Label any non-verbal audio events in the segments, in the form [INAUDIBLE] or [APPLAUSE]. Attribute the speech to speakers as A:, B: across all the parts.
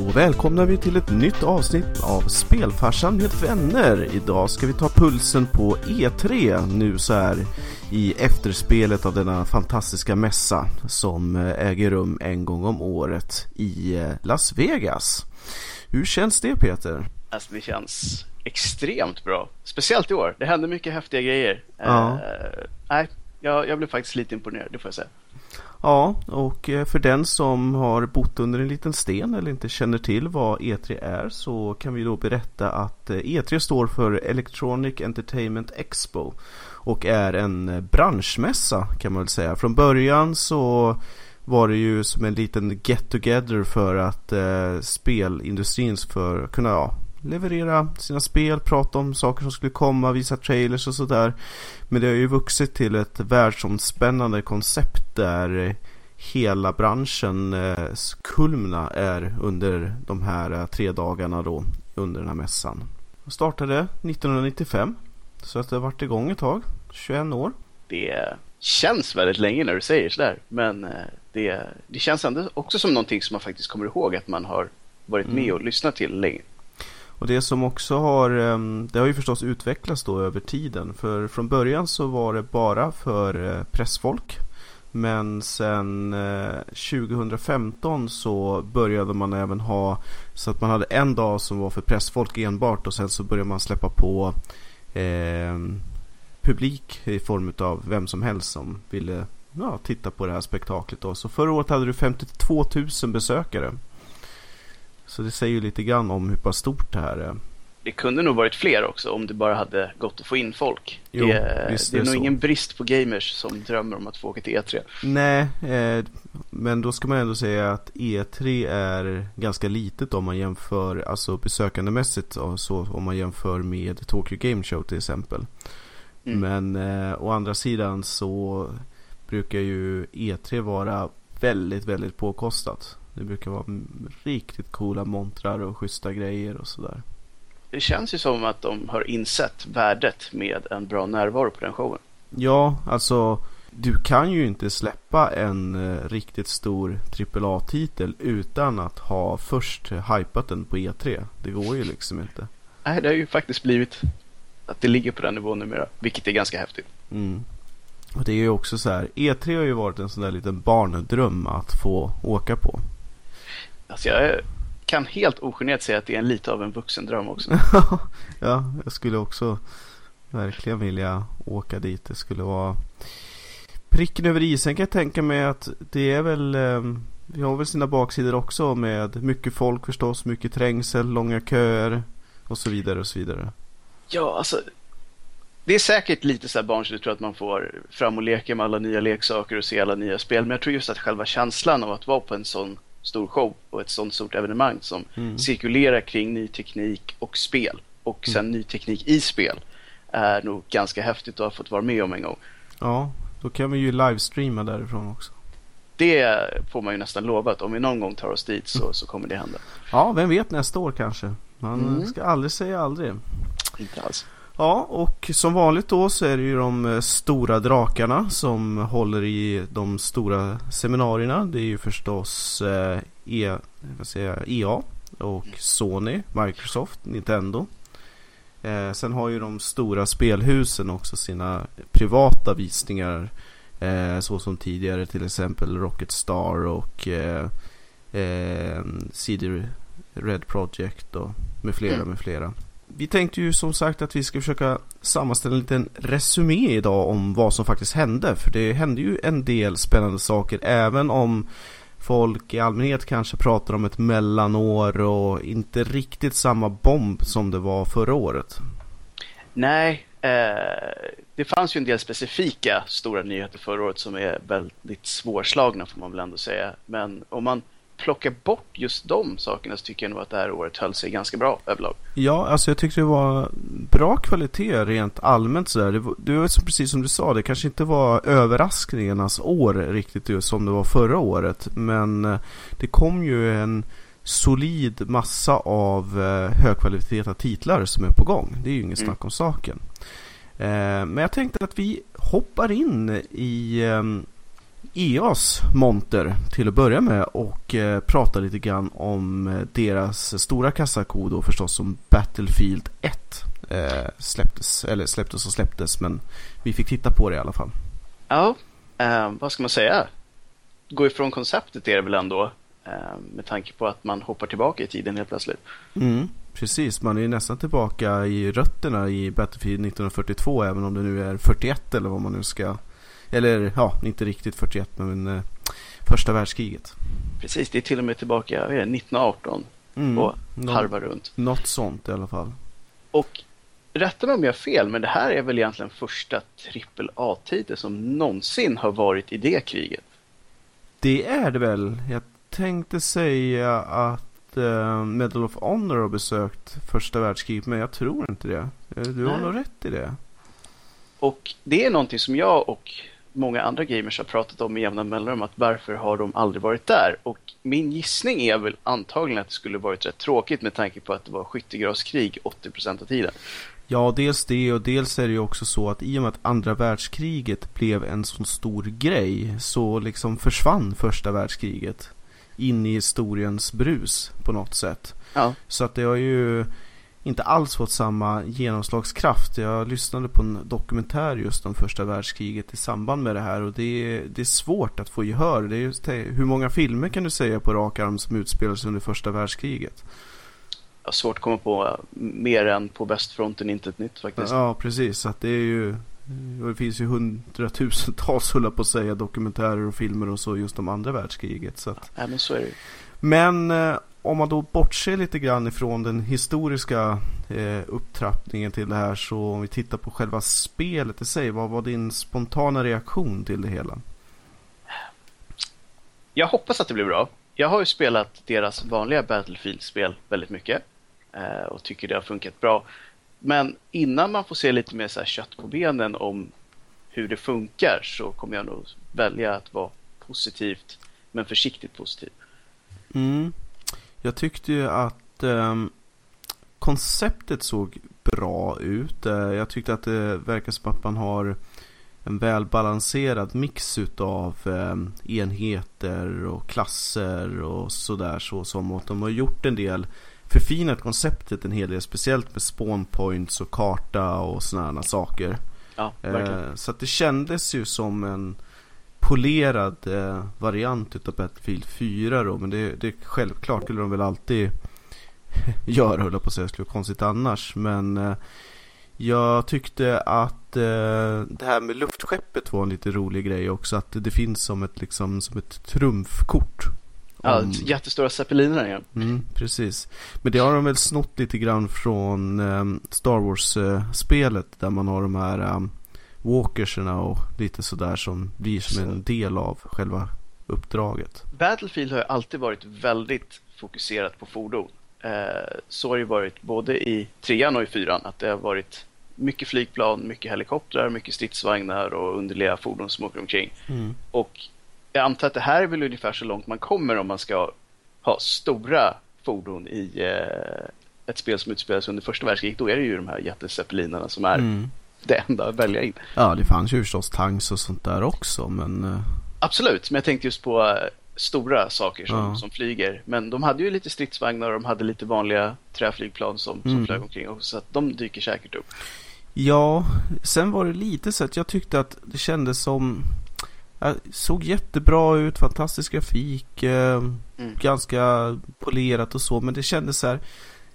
A: Då välkomnar vi till ett nytt avsnitt av Spelfarsan med vänner. Idag ska vi ta pulsen på E3 nu så här i efterspelet av denna fantastiska mässa som äger rum en gång om året i eh, Las Vegas. Hur känns det Peter?
B: Alltså det känns extremt bra. Speciellt i år. Det händer mycket häftiga grejer.
A: Ja.
B: Uh, nej, jag, jag blev faktiskt lite imponerad, det får jag säga.
A: Ja, och eh, för den som har bott under en liten sten eller inte känner till vad E3 är så kan vi då berätta att eh, e E3 står för Electronic Entertainment Expo och är en eh, branschmässa kan man väl säga. Från början så var det ju som en liten get together för att eh, spelindustrin för kunna ja, leverera sina spel, prata om saker som skulle komma, visa trailers och sådär. Men det har ju vuxit till ett världsomspännande koncept där hela branschen eh, kulmna är under de här eh, tre dagarna då under den här mässan. Jag startade 1995 så att det har varit igång ett tag, 21 år.
B: Det känns väldigt länge när du säger sådär men eh, det, det känns ändå också som någonting som man faktiskt kommer ihåg att man har varit med mm. och lyssnat till länge.
A: Och det som också har, ehm, det har ju förstås utvecklats då över tiden. För från början så var det bara för eh, pressfolk. Men sen eh, 2015 så började man även ha så att man hade en dag som var för pressfolk enbart och sen så började man släppa på eh, publik i form av vem som helst som ville ja, titta på det här spektaklet. Då. Så förra året hade du 52 000 besökare. Så det säger ju lite grann om hur pass stort det här är.
B: Det kunde nog varit fler också om det bara hade gått att få in folk.
A: Jo,
B: det, är,
A: visst
B: det är
A: är
B: nog
A: så.
B: ingen brist på gamers som drömmer om att få åka till E3.
A: Nej, eh, men då ska man ändå säga att E3 är ganska litet om man jämför, alltså besökandemässigt, så om man jämför med Tokyo Game Show till exempel. Mm. Men eh, å andra sidan så brukar ju E3 vara väldigt, väldigt påkostat. Det brukar vara riktigt coola montrar och schyssta grejer och sådär.
B: Det känns ju som att de har insett värdet med en bra närvaro på den showen.
A: Ja, alltså du kan ju inte släppa en uh, riktigt stor AAA-titel utan att ha först hypat den på E3. Det går ju liksom inte.
B: Nej, det har ju faktiskt blivit att det ligger på den nivån numera, vilket är ganska häftigt.
A: Mm. Och det är ju också så här, E3 har ju varit en sån där liten barndröm att få åka på.
B: Alltså jag kan helt ogenerat säga att det är en lite av en vuxendröm också. [LAUGHS]
A: ja, jag skulle också verkligen vilja åka dit. Det skulle vara pricken över isen kan jag tänka mig att det är väl eh, vi har väl sina baksidor också med mycket folk förstås, mycket trängsel, långa köer och så vidare och så vidare.
B: Ja, alltså det är säkert lite så här barnsligt tror att man får fram och leka med alla nya leksaker och se alla nya spel. Men jag tror just att själva känslan av att vara på en sån stor show och ett sånt stort evenemang som mm. cirkulerar kring ny teknik och spel och sen mm. ny teknik i spel är nog ganska häftigt att ha fått vara med om en gång.
A: Ja, då kan vi ju livestreama därifrån också.
B: Det får man ju nästan lova att om vi någon gång tar oss dit så, så kommer det hända.
A: Ja, vem vet nästa år kanske. Man mm. ska aldrig säga aldrig.
B: Inte alls.
A: Ja, och som vanligt då så är det ju de eh, stora drakarna som håller i de stora seminarierna. Det är ju förstås eh, e, vad säger EA och Sony, Microsoft, Nintendo. Eh, sen har ju de stora spelhusen också sina privata visningar. Eh, så som tidigare till exempel Rocket Star och eh, eh CD Red Project och med flera mm. med flera. Vi tänkte ju som sagt att vi ska försöka sammanställa en liten resumé idag om vad som faktiskt hände. För det hände ju en del spännande saker även om folk i allmänhet kanske pratar om ett mellanår och inte riktigt samma bomb som det var förra året.
B: Nej, eh, det fanns ju en del specifika stora nyheter förra året som är väldigt svårslagna får man väl ändå säga. Men om man plocka bort just de sakerna så tycker jag nog att det här året höll sig ganska bra överlag.
A: Ja, alltså jag tyckte det var bra kvalitet rent allmänt sådär. Det, det var precis som du sa, det kanske inte var överraskningarnas år riktigt som det var förra året. Men eh, det kom ju en solid massa av eh, högkvalitativa titlar som är på gång. Det är ju inget mm. snack om saken. Eh, men jag tänkte att vi hoppar in i EAs monter till att börja med och eh, prata lite grann om eh, deras stora kassako då förstås som Battlefield 1 eh, släpptes, eller släpptes och släpptes men vi fick titta på det i alla fall.
B: Ja, eh, vad ska man säga? Gå ifrån konceptet är det väl ändå eh, med tanke på att man hoppar tillbaka i tiden helt plötsligt.
A: Mm, precis, man är nästan tillbaka i rötterna i Battlefield 1942 även om det nu är 41 eller vad man nu ska eller ja, inte riktigt 41 men eh, första världskriget.
B: Precis, det är till och med tillbaka är det, 1918 mm, och harvar runt.
A: Något sånt i alla fall.
B: Och rätta mig om jag har fel, men det här är väl egentligen första AAA-titel som någonsin har varit i det kriget?
A: Det är det väl. Jag tänkte säga att uh, Medal of Honor har besökt första världskriget, men jag tror inte det. Eh, du har Nej. nog rätt i det.
B: Och det är någonting som jag och många andra gamers har pratat om i jämna mellanrum att varför har de aldrig varit där? Och min gissning är väl antagligen att det skulle varit rätt tråkigt med tanke på att det var skyttegravskrig 80% av tiden.
A: Ja, dels det och dels är det ju också så att i och med att andra världskriget blev en sån stor grej så liksom försvann första världskriget in i historiens brus på något sätt.
B: Ja.
A: Så att det har ju inte alls fått samma genomslagskraft. Jag lyssnade på en dokumentär just om första världskriget i samband med det här och det är, det är svårt att få gehör. Det är just hur många filmer kan du säga på rak arm som utspelar sig under första världskriget?
B: Ja, svårt att komma på mer än på västfronten, inte ett nytt faktiskt.
A: Ja, precis. Så det är ju det finns ju hundratusentals, höll på att säga, dokumentärer och filmer och så just om andra världskriget. Så att...
B: Ja, men så är det
A: Men eh, om man då bortser lite grann ifrån den historiska eh, upptrappningen till det här så om vi tittar på själva spelet i sig. Vad var din spontana reaktion till det hela?
B: Jag hoppas att det blir bra. Jag har ju spelat deras vanliga Battlefield-spel väldigt mycket eh, och tycker det har funkat bra. Men innan man får se lite mer så här kött på benen om hur det funkar så kommer jag nog välja att vara positivt men försiktigt positiv.
A: Mm. Jag tyckte ju att eh, konceptet såg bra ut. Eh, jag tyckte att det verkar som att man har en välbalanserad mix utav eh, enheter och klasser och sådär så som att de har gjort en del förfinat konceptet en hel del speciellt med spawn points och karta och sådana saker.
B: Ja, eh,
A: så att det kändes ju som en polerad eh, variant utav Battlefield 4 då. Men det, det självklart skulle de väl alltid [LAUGHS] göra höll jag på att säga. Det skulle vara konstigt annars. Men eh, jag tyckte att eh, det här med luftskeppet var en lite rolig grej också. Att det finns som ett, liksom, som ett trumfkort.
B: Ja, om... jättestora zeppeliner ja.
A: Mm, precis. Men det har de väl snott lite grann från eh, Star Wars-spelet. Eh, där man har de här um, walkerserna och lite sådär som blir som en del av själva uppdraget.
B: Battlefield har ju alltid varit väldigt fokuserat på fordon. Eh, så har det varit både i trean och i fyran att det har varit mycket flygplan, mycket helikoptrar, mycket stridsvagnar och underliga fordon som åker omkring.
A: Mm.
B: Och jag antar att det här är väl ungefär så långt man kommer om man ska ha stora fordon i eh, ett spel som utspelas under första världskriget. Då är det ju de här jättezeppelinarna som är mm det enda att välja in.
A: Ja, det fanns ju förstås tanks och sånt där också, men... Eh,
B: Absolut, men jag tänkte just på eh, stora saker som, ja. som flyger. Men de hade ju lite stridsvagnar och de hade lite vanliga träflygplan som, som mm. flög omkring. Och, så att de dyker säkert upp.
A: Ja, sen var det lite så att jag tyckte att det kändes som... Det såg jättebra ut, fantastisk grafik, eh, mm. ganska polerat och så. Men det kändes så här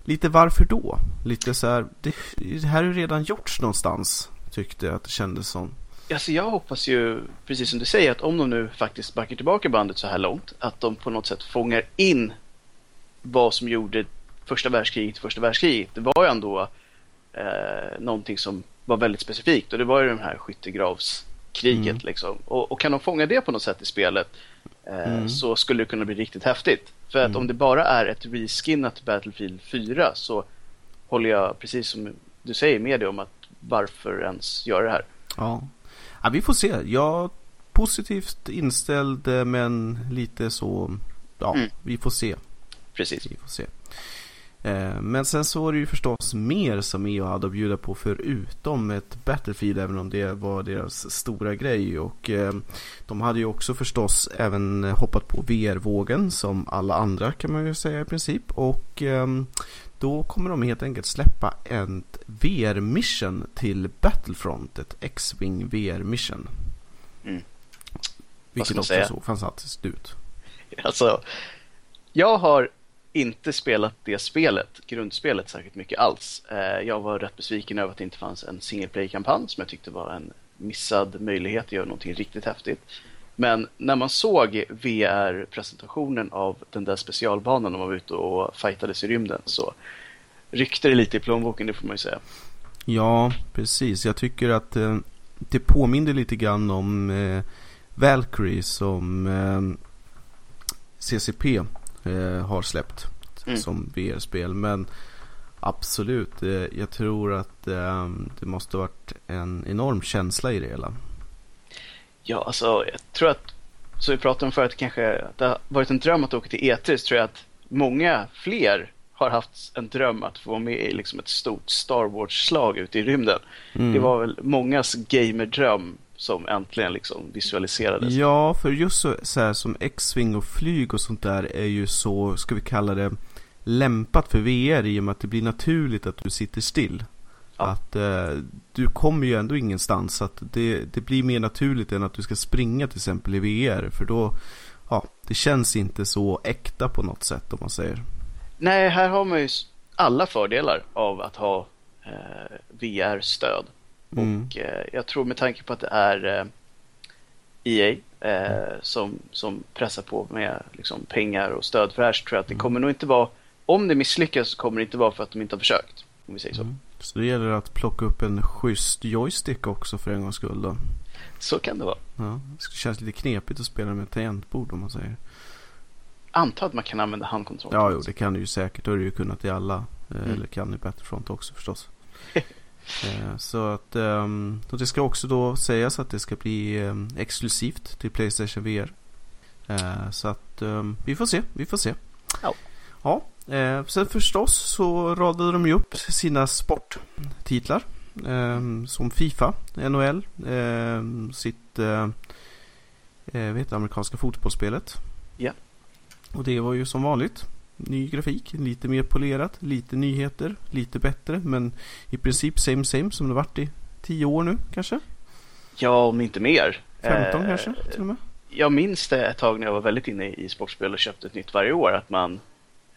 A: lite varför då? Lite så här, det, det här ju redan gjorts någonstans, tyckte jag att det kändes som.
B: Alltså jag hoppas ju, precis som du säger, att om de nu faktiskt backar tillbaka bandet så här långt, att de på något sätt fångar in vad som gjorde första världskriget första världskriget. Det var ju ändå eh, någonting som var väldigt specifikt och det var ju den här skyttegravskriget mm. liksom. Och, och, kan de fånga det på något sätt i spelet mm. så skulle det kunna bli riktigt häftigt. För att mm. om det bara är ett reskinnat Battlefield 4 så håller jag precis som du säger med dig om att varför ens göra det här.
A: Ja, ja vi får se. Jag är positivt inställd men lite så, ja, mm. vi får se.
B: Precis.
A: Vi får se. Eh, men sen så var det ju förstås mer som EA hade att bjuda på förutom ett Battlefield även om det var deras stora grej och eh, de hade ju också förstås även hoppat på VR-vågen som alla andra kan man ju säga i princip och ehm, då kommer de helt enkelt släppa ett VR-mission till Battlefront, ett X-Wing VR-mission. Mm. Vilket också säga? såg fantastiskt ut.
B: Alltså, jag har inte spelat det spelet, grundspelet, särskilt mycket alls. Eh, jag var rätt besviken över att det inte fanns en single play-kampanj som jag tyckte var en missad möjlighet att göra någonting riktigt häftigt. Men när man såg VR-presentationen av den där specialbanan när man var ute och fightades i rymden så ryckte det lite i plånboken, det får man ju säga.
A: Ja, precis. Jag tycker att eh, det påminner lite grann om eh, Valkyrie som eh, CCP eh, har släppt mm. som VR-spel. Men absolut, eh, jag tror att eh, det måste varit en enorm känsla i det hela.
B: Ja, alltså jag tror att, som vi pratade om förut, kanske att det har varit en dröm att åka till E3, så tror jag att många fler har haft en dröm att få vara med i liksom ett stort Star Wars-slag ute i rymden. Mm. Det var väl mångas gamerdröm som äntligen liksom visualiserades.
A: Ja, för just så, så här, som X-Wing och flyg och sånt där är ju så, ska vi kalla det, lämpat för VR i och med att det blir naturligt att du sitter still. Ja. Att eh, du kommer ju ändå ingenstans. Att det, det blir mer naturligt än att du ska springa till exempel i VR. För då, ja, det känns inte så äkta på något sätt om man säger.
B: Nej, här har man ju alla fördelar av att ha eh, VR-stöd. Mm. Och eh, jag tror med tanke på att det är eh, EA eh, som, som pressar på med liksom, pengar och stöd för det här så tror jag att det mm. kommer nog inte vara, om det misslyckas så kommer det inte vara för att de inte har försökt. Om vi säger så. Mm.
A: Så det gäller att plocka upp en schysst joystick också för en gångs skull då?
B: Så kan det vara.
A: Ja, det känns lite knepigt att spela med tangentbord om man säger.
B: Antar att man kan använda handkontroll.
A: Ja, jo, det kan du ju säkert. Det har du ju kunnat i alla. Eh, mm. Eller kan i Battlefront också förstås. Eh, så att um, det ska också då sägas att det ska bli um, exklusivt till Playstation VR. Uh, så att um, vi får se, vi får se. Ja. ja uh, sen förstås så radade de ju upp sina sporttitlar. som Fifa, NHL, sitt uh, vet, amerikanska fotbollsspelet.
B: Ja.
A: Och det var ju som vanligt ny grafik, lite mer polerat, lite nyheter, lite bättre men i princip same same som det varit i tio år nu kanske?
B: Ja, om inte mer.
A: 15 eh, kanske till och med?
B: Jag minns det ett tag när jag var väldigt inne i sportspel och köpte ett nytt varje år att man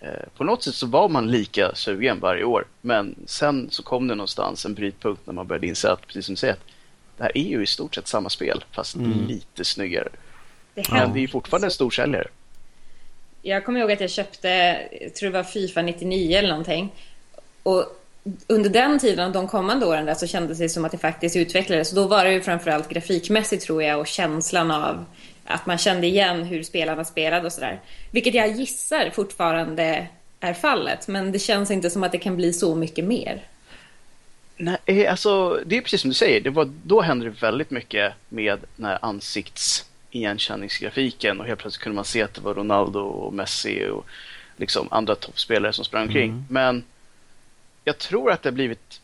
B: eh, på något sätt så var man lika sugen varje år men sen så kom det någonstans en brytpunkt när man började inse att, precis som du säger, att det här är ju i stort sett samma spel fast mm. lite snyggare. Det men det är fortfarande en stor säljare.
C: Jag kommer ihåg att jag köpte, jag tror det var Fifa 99 eller någonting. Och under den tiden, de kommande åren där, så kändes det som att det faktiskt utvecklades. Då var det ju framförallt grafikmässigt tror jag och känslan av att man kände igen hur spelarna spelade och sådär. Vilket jag gissar fortfarande är fallet, men det känns inte som att det kan bli så mycket mer.
B: Nej, eh, alltså det är precis som du säger, det var, då hände det väldigt mycket med den här ansikts igenkänningsgrafiken och helt plötsligt kunde man se att det var Ronaldo och Messi och liksom andra toppspelare som sprang omkring. Mm. Men jag tror att det har blivit...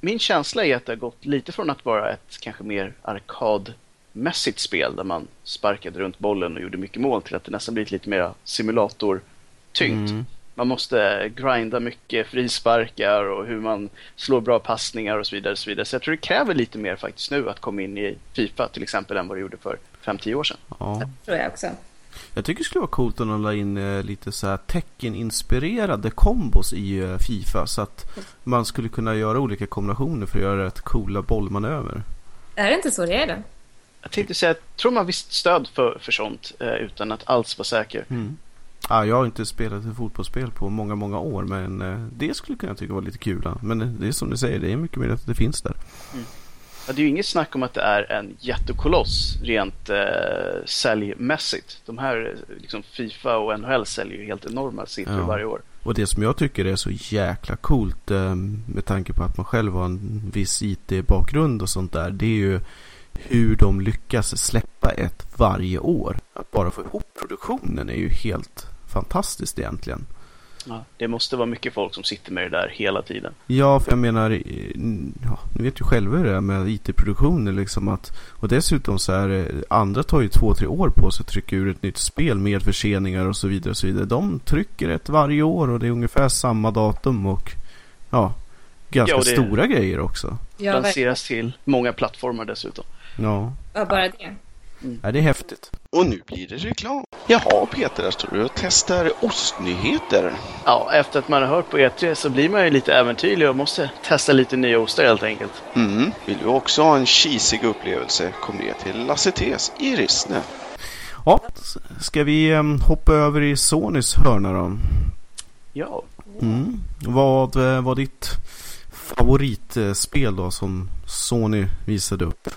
B: Min känsla är att det har gått lite från att vara ett kanske mer arkadmässigt spel där man sparkade runt bollen och gjorde mycket mål till att det nästan blivit lite mer simulator-tyngt. Mm. Man måste grinda mycket frisparkar och hur man slår bra passningar och så vidare. Och så, vidare. så jag tror det kräver lite mer faktiskt nu att komma in i Fifa till exempel än vad det gjorde för 5-10 år sedan.
C: Ja. Det tror jag också.
A: Jag tycker det skulle vara coolt om de la in eh, lite så här tecken-inspirerade kombos i eh, Fifa så att man skulle kunna göra olika kombinationer för att göra rätt coola bollmanöver.
C: Är det inte så det är då?
B: Jag tänkte säga, tror man visst stöd för, för sånt eh, utan att alls vara säker.
A: Mm. Ja, jag har inte spelat ett fotbollsspel på många, många år men det skulle jag kunna tycka var lite kul. Men det är som du säger, det är mycket mer att det finns där. Mm.
B: Ja, det är ju inget snack om att det är en jättekoloss rent eh, säljmässigt. De här liksom Fifa och NHL säljer ju helt enorma siffror ja. varje år.
A: Och det som jag tycker är så jäkla coolt eh, med tanke på att man själv har en viss IT-bakgrund och sånt där. Det är ju hur de lyckas släppa ett varje år. Att bara få ihop produktionen är ju helt fantastiskt egentligen.
B: Ja, det måste vara mycket folk som sitter med det där hela tiden.
A: Ja, för jag menar, ja, ni vet ju själva hur det är med IT-produktioner liksom att och dessutom så är andra tar ju två, tre år på sig att trycka ur ett nytt spel med förseningar och så vidare och så vidare. De trycker ett varje år och det är ungefär samma datum och ja, ganska ja, stora grejer också.
B: Ja, Lanseras till många plattformar dessutom.
A: Ja.
C: Ja, bara det.
A: Mm. Ja, det är häftigt.
D: Och nu blir det reklam. Jaha Peter, där står du och testar ostnyheter.
B: Ja, efter att man har hört på E3 så blir man ju lite äventyrlig och måste testa lite nya ostar helt enkelt.
D: Mm. Vill du också ha en kisig upplevelse, kom ner till Lasse Tes i Rissne.
A: Ja, ska vi hoppa över i Sonys hörna då?
B: Ja.
A: Mm. Vad eh, var ditt favoritspel då som Sony visade upp?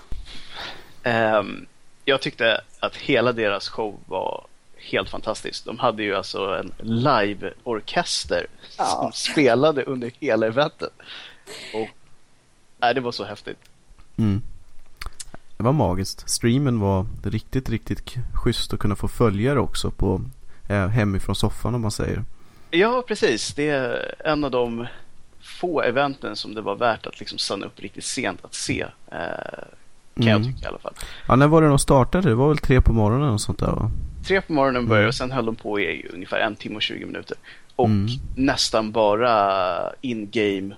B: Um, jag tyckte att hela deras show var helt fantastisk. De hade ju alltså en live-orkester ja. som spelade under hela eventet. Och, nej, det var så häftigt.
A: Mm. Det var magiskt. Streamen var riktigt, riktigt schysst att kunna få följa det också på eh, hemifrån soffan om man säger.
B: Ja, precis. Det är en av de få eventen som det var värt att liksom stanna upp riktigt sent att se. Eh, kan mm. jag tycka i alla fall.
A: Ja, när var det de startade? Det var väl tre på morgonen och sånt där va?
B: Tre på morgonen började mm. och sen höll de på i ungefär en timme och 20 minuter. Och mm. nästan bara in-game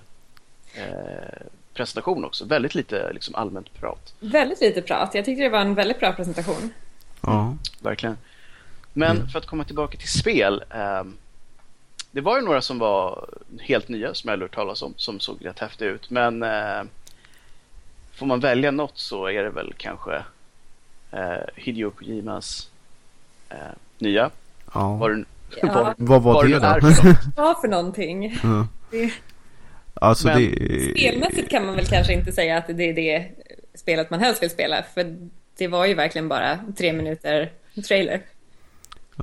B: eh, presentation också. Väldigt lite liksom, allmänt prat.
C: Väldigt lite prat. Jag tyckte det var en väldigt bra presentation.
A: Ja.
B: Verkligen. Men mm. för att komma tillbaka till spel. Eh, det var ju några som var helt nya som jag hört talas om som såg rätt häftiga ut. Men eh, får man välja något så är det väl kanske eh, Hideo Kojimas eh, nya.
A: Ja.
B: Var den,
C: ja.
A: var, vad var det då? [LAUGHS]
C: Vad för någonting?
A: Ja. Alltså
C: Men
A: det...
C: spelmässigt kan man väl kanske inte säga att det är det spelet man helst vill spela. För det var ju verkligen bara tre minuter trailer.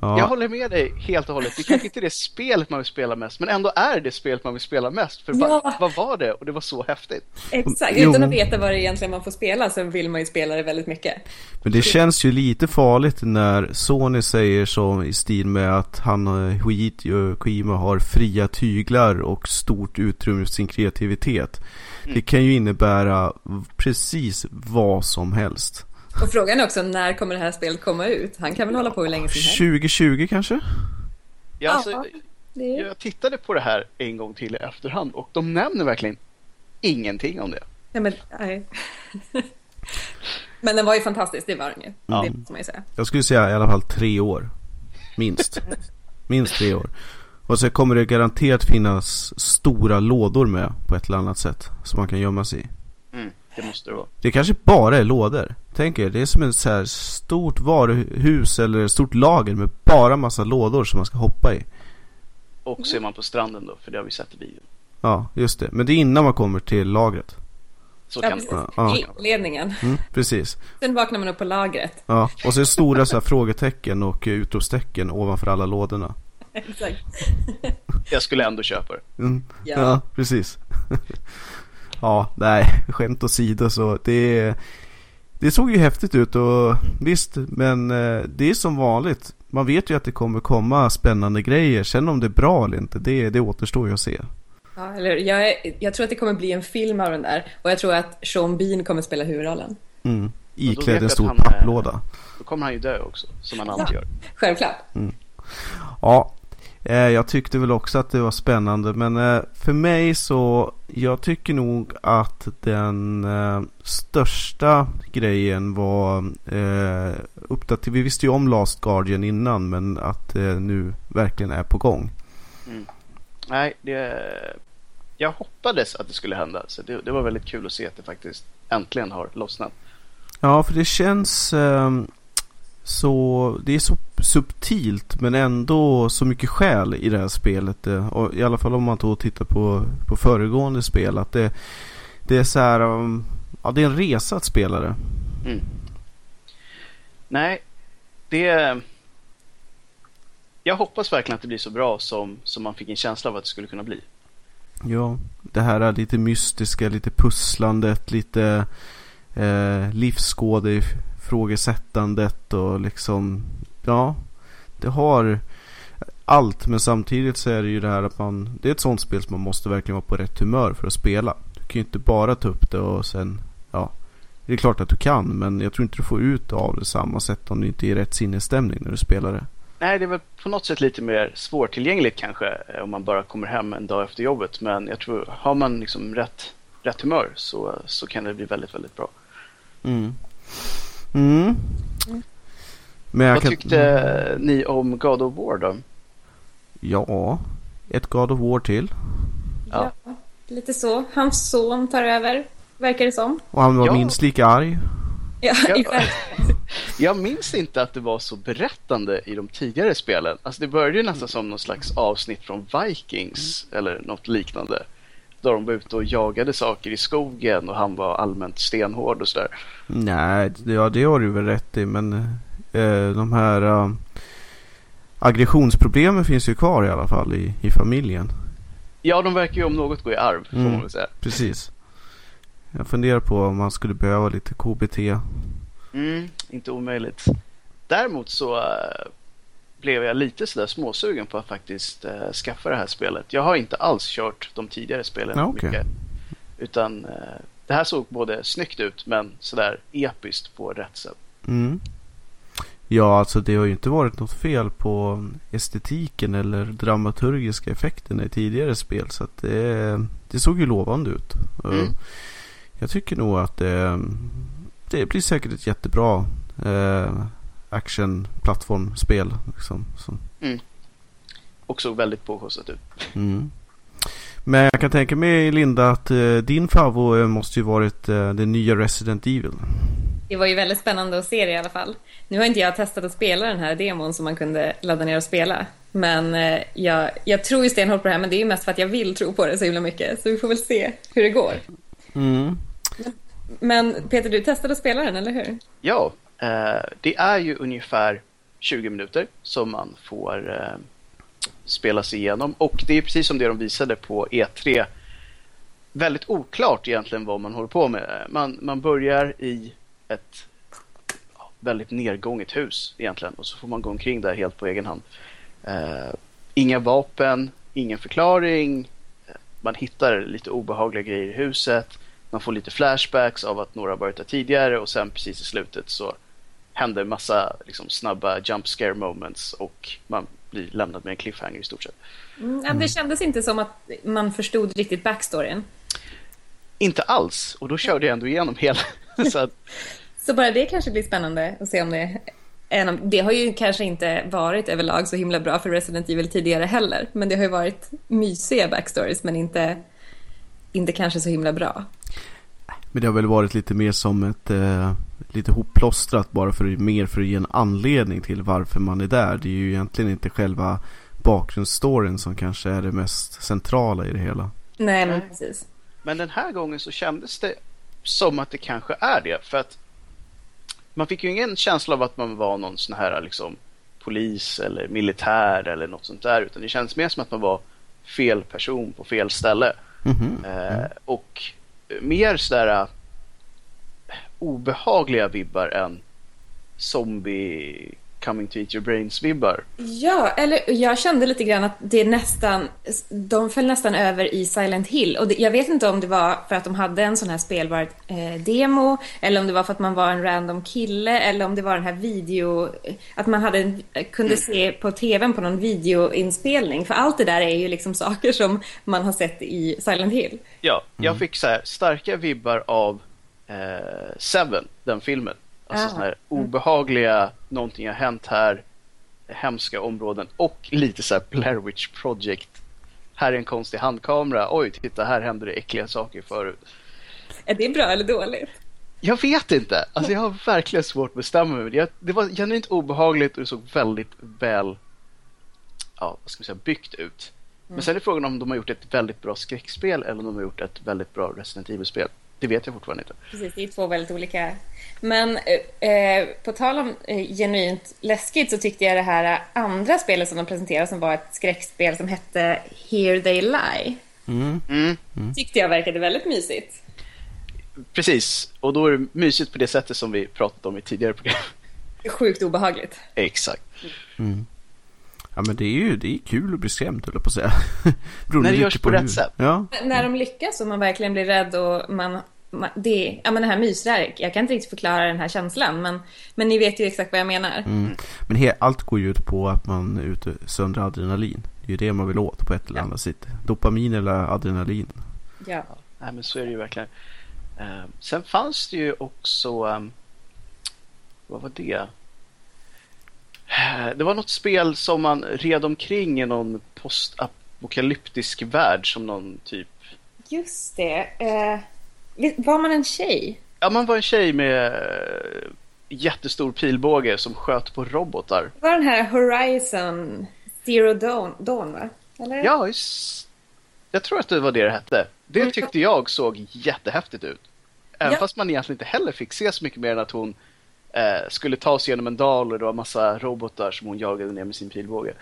B: Ja. Jag håller med dig helt och hållet. Det kanske inte är det spelet man vill spela mest, men ändå är det spelet man vill spela mest. För ja. vad, vad var det? Och det var så häftigt.
C: Exakt, utan att veta vad det egentligen man får spela så vill man ju spela det väldigt mycket.
A: Men det känns ju lite farligt när Sony säger så i stil med att han, Hideo Kojima har fria tyglar och stort utrymme för sin kreativitet. Mm. Det kan ju innebära precis vad som helst.
C: Och frågan är också när kommer det här spelet komma ut? Han kan väl hålla på hur länge som helst?
A: 2020 kanske?
B: Ja, alltså, det... Jag tittade på det här en gång till i efterhand och de nämner verkligen ingenting om det.
C: Nej, men, nej. men den var ju fantastisk, det var den ju. Ja. Det måste man ju säga.
A: Jag skulle säga i alla fall tre år. Minst. Minst tre år. Och så kommer det garanterat finnas stora lådor med på ett eller annat sätt. Som man kan gömma sig i.
B: Mm, det måste det vara.
A: Det kanske bara är lådor. Tänk er, det är som ett så här stort varuhus eller ett stort lager med bara massa lådor som man ska hoppa i.
B: Och så är man på stranden då, för det har vi sett i videon.
A: Ja, just det. Men det är innan man kommer till lagret.
B: Så kan
C: ja, det vara. Ja. Ledningen.
A: Mm, precis.
C: Sen vaknar man upp på lagret.
A: Ja, och så är stora så här frågetecken och utropstecken ovanför alla lådorna. [LAUGHS]
C: Exakt.
B: Jag skulle ändå köpa det.
A: Mm. Ja. ja, precis. [LAUGHS] ja, nej, skämt åsido så det är det såg ju häftigt ut och visst, men eh, det är som vanligt. Man vet ju att det kommer komma spännande grejer. Sen om det är bra eller inte, det, det återstår ju att se.
C: Ja, eller jag, jag tror att det kommer bli en film av den där. Och jag tror att Sean Bean kommer spela huvudrollen.
A: Mm. Iklädd en stor papplåda.
B: Då kommer han ju dö också, som han alltid ja, gör.
C: Självklart.
A: Mm. Ja, Eh, jag tyckte väl också att det var spännande men eh, för mig så jag tycker nog att den eh, största grejen var uppdatering. Vi visste ju om Last Guardian innan men att det nu verkligen är på gång.
B: Mm. Nej, det, jag hoppades att det skulle hända så det, det, var väldigt kul att se att det faktiskt äntligen har lossnat.
A: Ja, för det känns så det är så subtilt men ändå så mycket själ i det här spelet. Eh, och I alla fall om man då tittar på, på föregående spel. Att det, det är så här, um, ja det är en resa att spela det. Mm.
B: Nej, det... Jag hoppas verkligen att det blir så bra som, som man fick en känsla av att det skulle kunna bli.
A: Ja, det här är lite mystiska, lite pusslandet, lite eh, livsskåde frågesättandet och liksom, ja, det har allt men samtidigt så är det ju det här att man Det är ett sånt spel som man måste verkligen vara på rätt humör för att spela. Du kan ju inte bara ta upp det och sen ja Det är klart att du kan men jag tror inte du får ut av det samma sätt om du inte är i rätt sinnesstämning när du spelar det.
B: Nej, det är väl på något sätt lite mer svårtillgängligt kanske eh, om man bara kommer hem en dag efter jobbet. Men jag tror, har man liksom rätt, rätt humör så, så kan det bli väldigt, väldigt bra.
A: Mm. Mm. Men jag
B: Vad
A: kan...
B: tyckte ni om God of War då?
A: Ja, ett God of War till.
B: Ja.
C: Ja, lite så. Hans son tar över, verkar det som.
A: Och han var
B: Ja.
A: minst lika arg.
C: Ja,
B: Ja.
C: exakt. [LAUGHS]
B: Jag minns inte att det var så berättande i de tidigare spelen. Alltså det började ju nästan som någon slags avsnitt från Vikings eller något liknande. Då de var ute och jagade saker i skogen och han var allmänt stenhård och sådär.
A: Nej, ja det har du väl rätt i men eh, de här eh, aggressionsproblemen finns ju kvar i alla fall i, i familjen.
B: Ja, de verkar ju om något gå i arv, får
A: Mm.
B: man väl säga.
A: Precis. Jag funderar på om man skulle behöva lite KBT.
B: Mm, inte omöjligt. Däremot så eh, blev jag lite sådär småsugen på att faktiskt eh, skaffa det här spelet. Jag har inte alls kört de tidigare spelen
A: okej.
B: mycket. Utan eh, det här såg både snyggt ut men sådär episkt på rätt sätt.
A: Mm. Ja, alltså det har ju inte varit något fel på estetiken eller dramaturgiska effekterna i tidigare spel. Så att det, det såg ju lovande ut.
B: Mm.
A: Jag tycker nog att det, det blir säkert ett jättebra eh, action-plattformspel. Liksom, som,
B: Och såg väldigt påkostat ut.
A: mm. Men jag kan tänka mig Linda att eh, din favorit eh, måste ju varit eh, det nya Resident Evil.
C: Det var ju väldigt spännande att se det i alla fall. Nu har inte jag testat att spela den här demon som man kunde ladda ner och spela. Men eh, jag, jag tror ju stenhårt på det här, men det är ju mest för att jag vill tro på det så himla mycket. Så vi får väl se hur det går.
A: Mm.
C: Men Peter, du testade att spela den, eller hur?
B: Ja, Eh, det är ju ungefär 20 minuter som man får eh, spela sig igenom. Och det är precis som det de visade på E3. Väldigt oklart egentligen vad man håller på med. Man, man börjar i ett väldigt nedgånget hus egentligen. Och så får man gå omkring där helt på egen hand. Eh, inga vapen, ingen förklaring. Man hittar lite obehagliga grejer i huset. Man får lite flashbacks av att några har varit där tidigare och sen precis i slutet så händer massa liksom, snabba jump scare moments och man blir lämnad med en cliffhanger i stort sett.
C: Mm, det kändes inte som att man förstod riktigt backstoryn.
B: Inte alls och då körde jag ändå igenom hela. [LAUGHS] så att,
C: Så bara det kanske blir spännande att se om det... är någon- Det har ju kanske inte varit överlag så himla bra för Resident Evil tidigare heller. Men det har ju varit mysiga backstories, men inte, inte kanske så himla bra.
A: Men det har väl varit lite mer som ett eh, lite hopplåstrat bara för mer för att ge en anledning till varför man är där. Det är ju egentligen inte själva bakgrundsstoryn som kanske är det mest centrala i det hela.
C: Nej, men precis.
B: men den här gången så kändes det som att det kanske är det. För att man fick ju ingen känsla av att man var någon sån här liksom polis eller militär eller något sånt där. Utan det kändes mer som att man var fel person på fel ställe.
A: Mhm.
B: Eh, och mer sådär obehagliga vibbar än zombie coming to eat your brains vibbar.
C: Ja, eller jag kände lite grann att det nästan, de föll nästan över i Silent Hill. Och det, jag vet inte om det var för att de hade en sån här spelbar eh, demo, eller om det var för att man var en random kille, eller om det var den här video, att man hade, kunde se på tvn på någon videoinspelning. För allt det där är ju liksom [LAUGHS] saker som man har sett i Silent Hill.
B: Ja, jag fick så här starka vibbar av eh, Seven, den filmen. Alltså såna här obehagliga, någonting har hänt här, hemska områden och lite så här Blair Witch Project. Här är en konstig handkamera, oj titta här händer det äckliga saker förut.
C: Är det bra eller dåligt?
B: Jag vet inte, alltså jag har verkligen svårt att bestämma mig. Jag, det var genuint obehagligt och det såg väldigt väl, ja vad ska man säga, byggt ut. Men sen är frågan om de har gjort ett väldigt bra skräckspel eller om de har gjort ett väldigt bra Resident Evil-spel. Det vet jag fortfarande inte.
C: Precis, det är två väldigt olika. Men eh, eh, på tal om eh, genuint läskigt så tyckte jag det här andra spelet som de presenterade som var ett skräckspel som hette Here They Lie.
A: Mm.
B: Mm,
C: Tyckte jag verkade väldigt mysigt.
B: precis, och då är det mysigt på det sättet som vi pratat om i tidigare program.
C: Sjukt obehagligt.
B: Exakt.
A: Mm. Ja men det är ju det är kul att bli skrämd höll jag på att säga. [LAUGHS]
B: När det görs på rätt hur. sätt.
A: Ja.
C: När de lyckas och man verkligen blir rädd och man det, ja men det här mysrär, jag kan inte riktigt förklara den här känslan men, men ni vet ju exakt vad jag menar.
A: Mm. Men he, allt går ju ut på att man är ute söndrar adrenalin. Det är ju det man vill åt på ett eller annat sätt. Dopamin eller adrenalin.
C: Ja.
B: Nej men så är det ju verkligen. Uh, sen fanns det ju också, um, vad var det? Uh, det var något spel som man red omkring i någon postapokalyptisk värld som någon typ.
C: Just det. Var man en tjej?
B: Ja, man var en tjej med jättestor pilbåge som sköt på robotar.
C: Det var den här Horizon Zero Dawn, Dawn va? Eller?
B: Ja, jag tror att det var det det hette. Det mm. tyckte jag såg jättehäftigt ut. Även ja. fast man egentligen inte heller fick se så mycket mer än att hon eh, skulle ta sig genom en dal och det var massa robotar som hon jagade ner med sin pilbåge.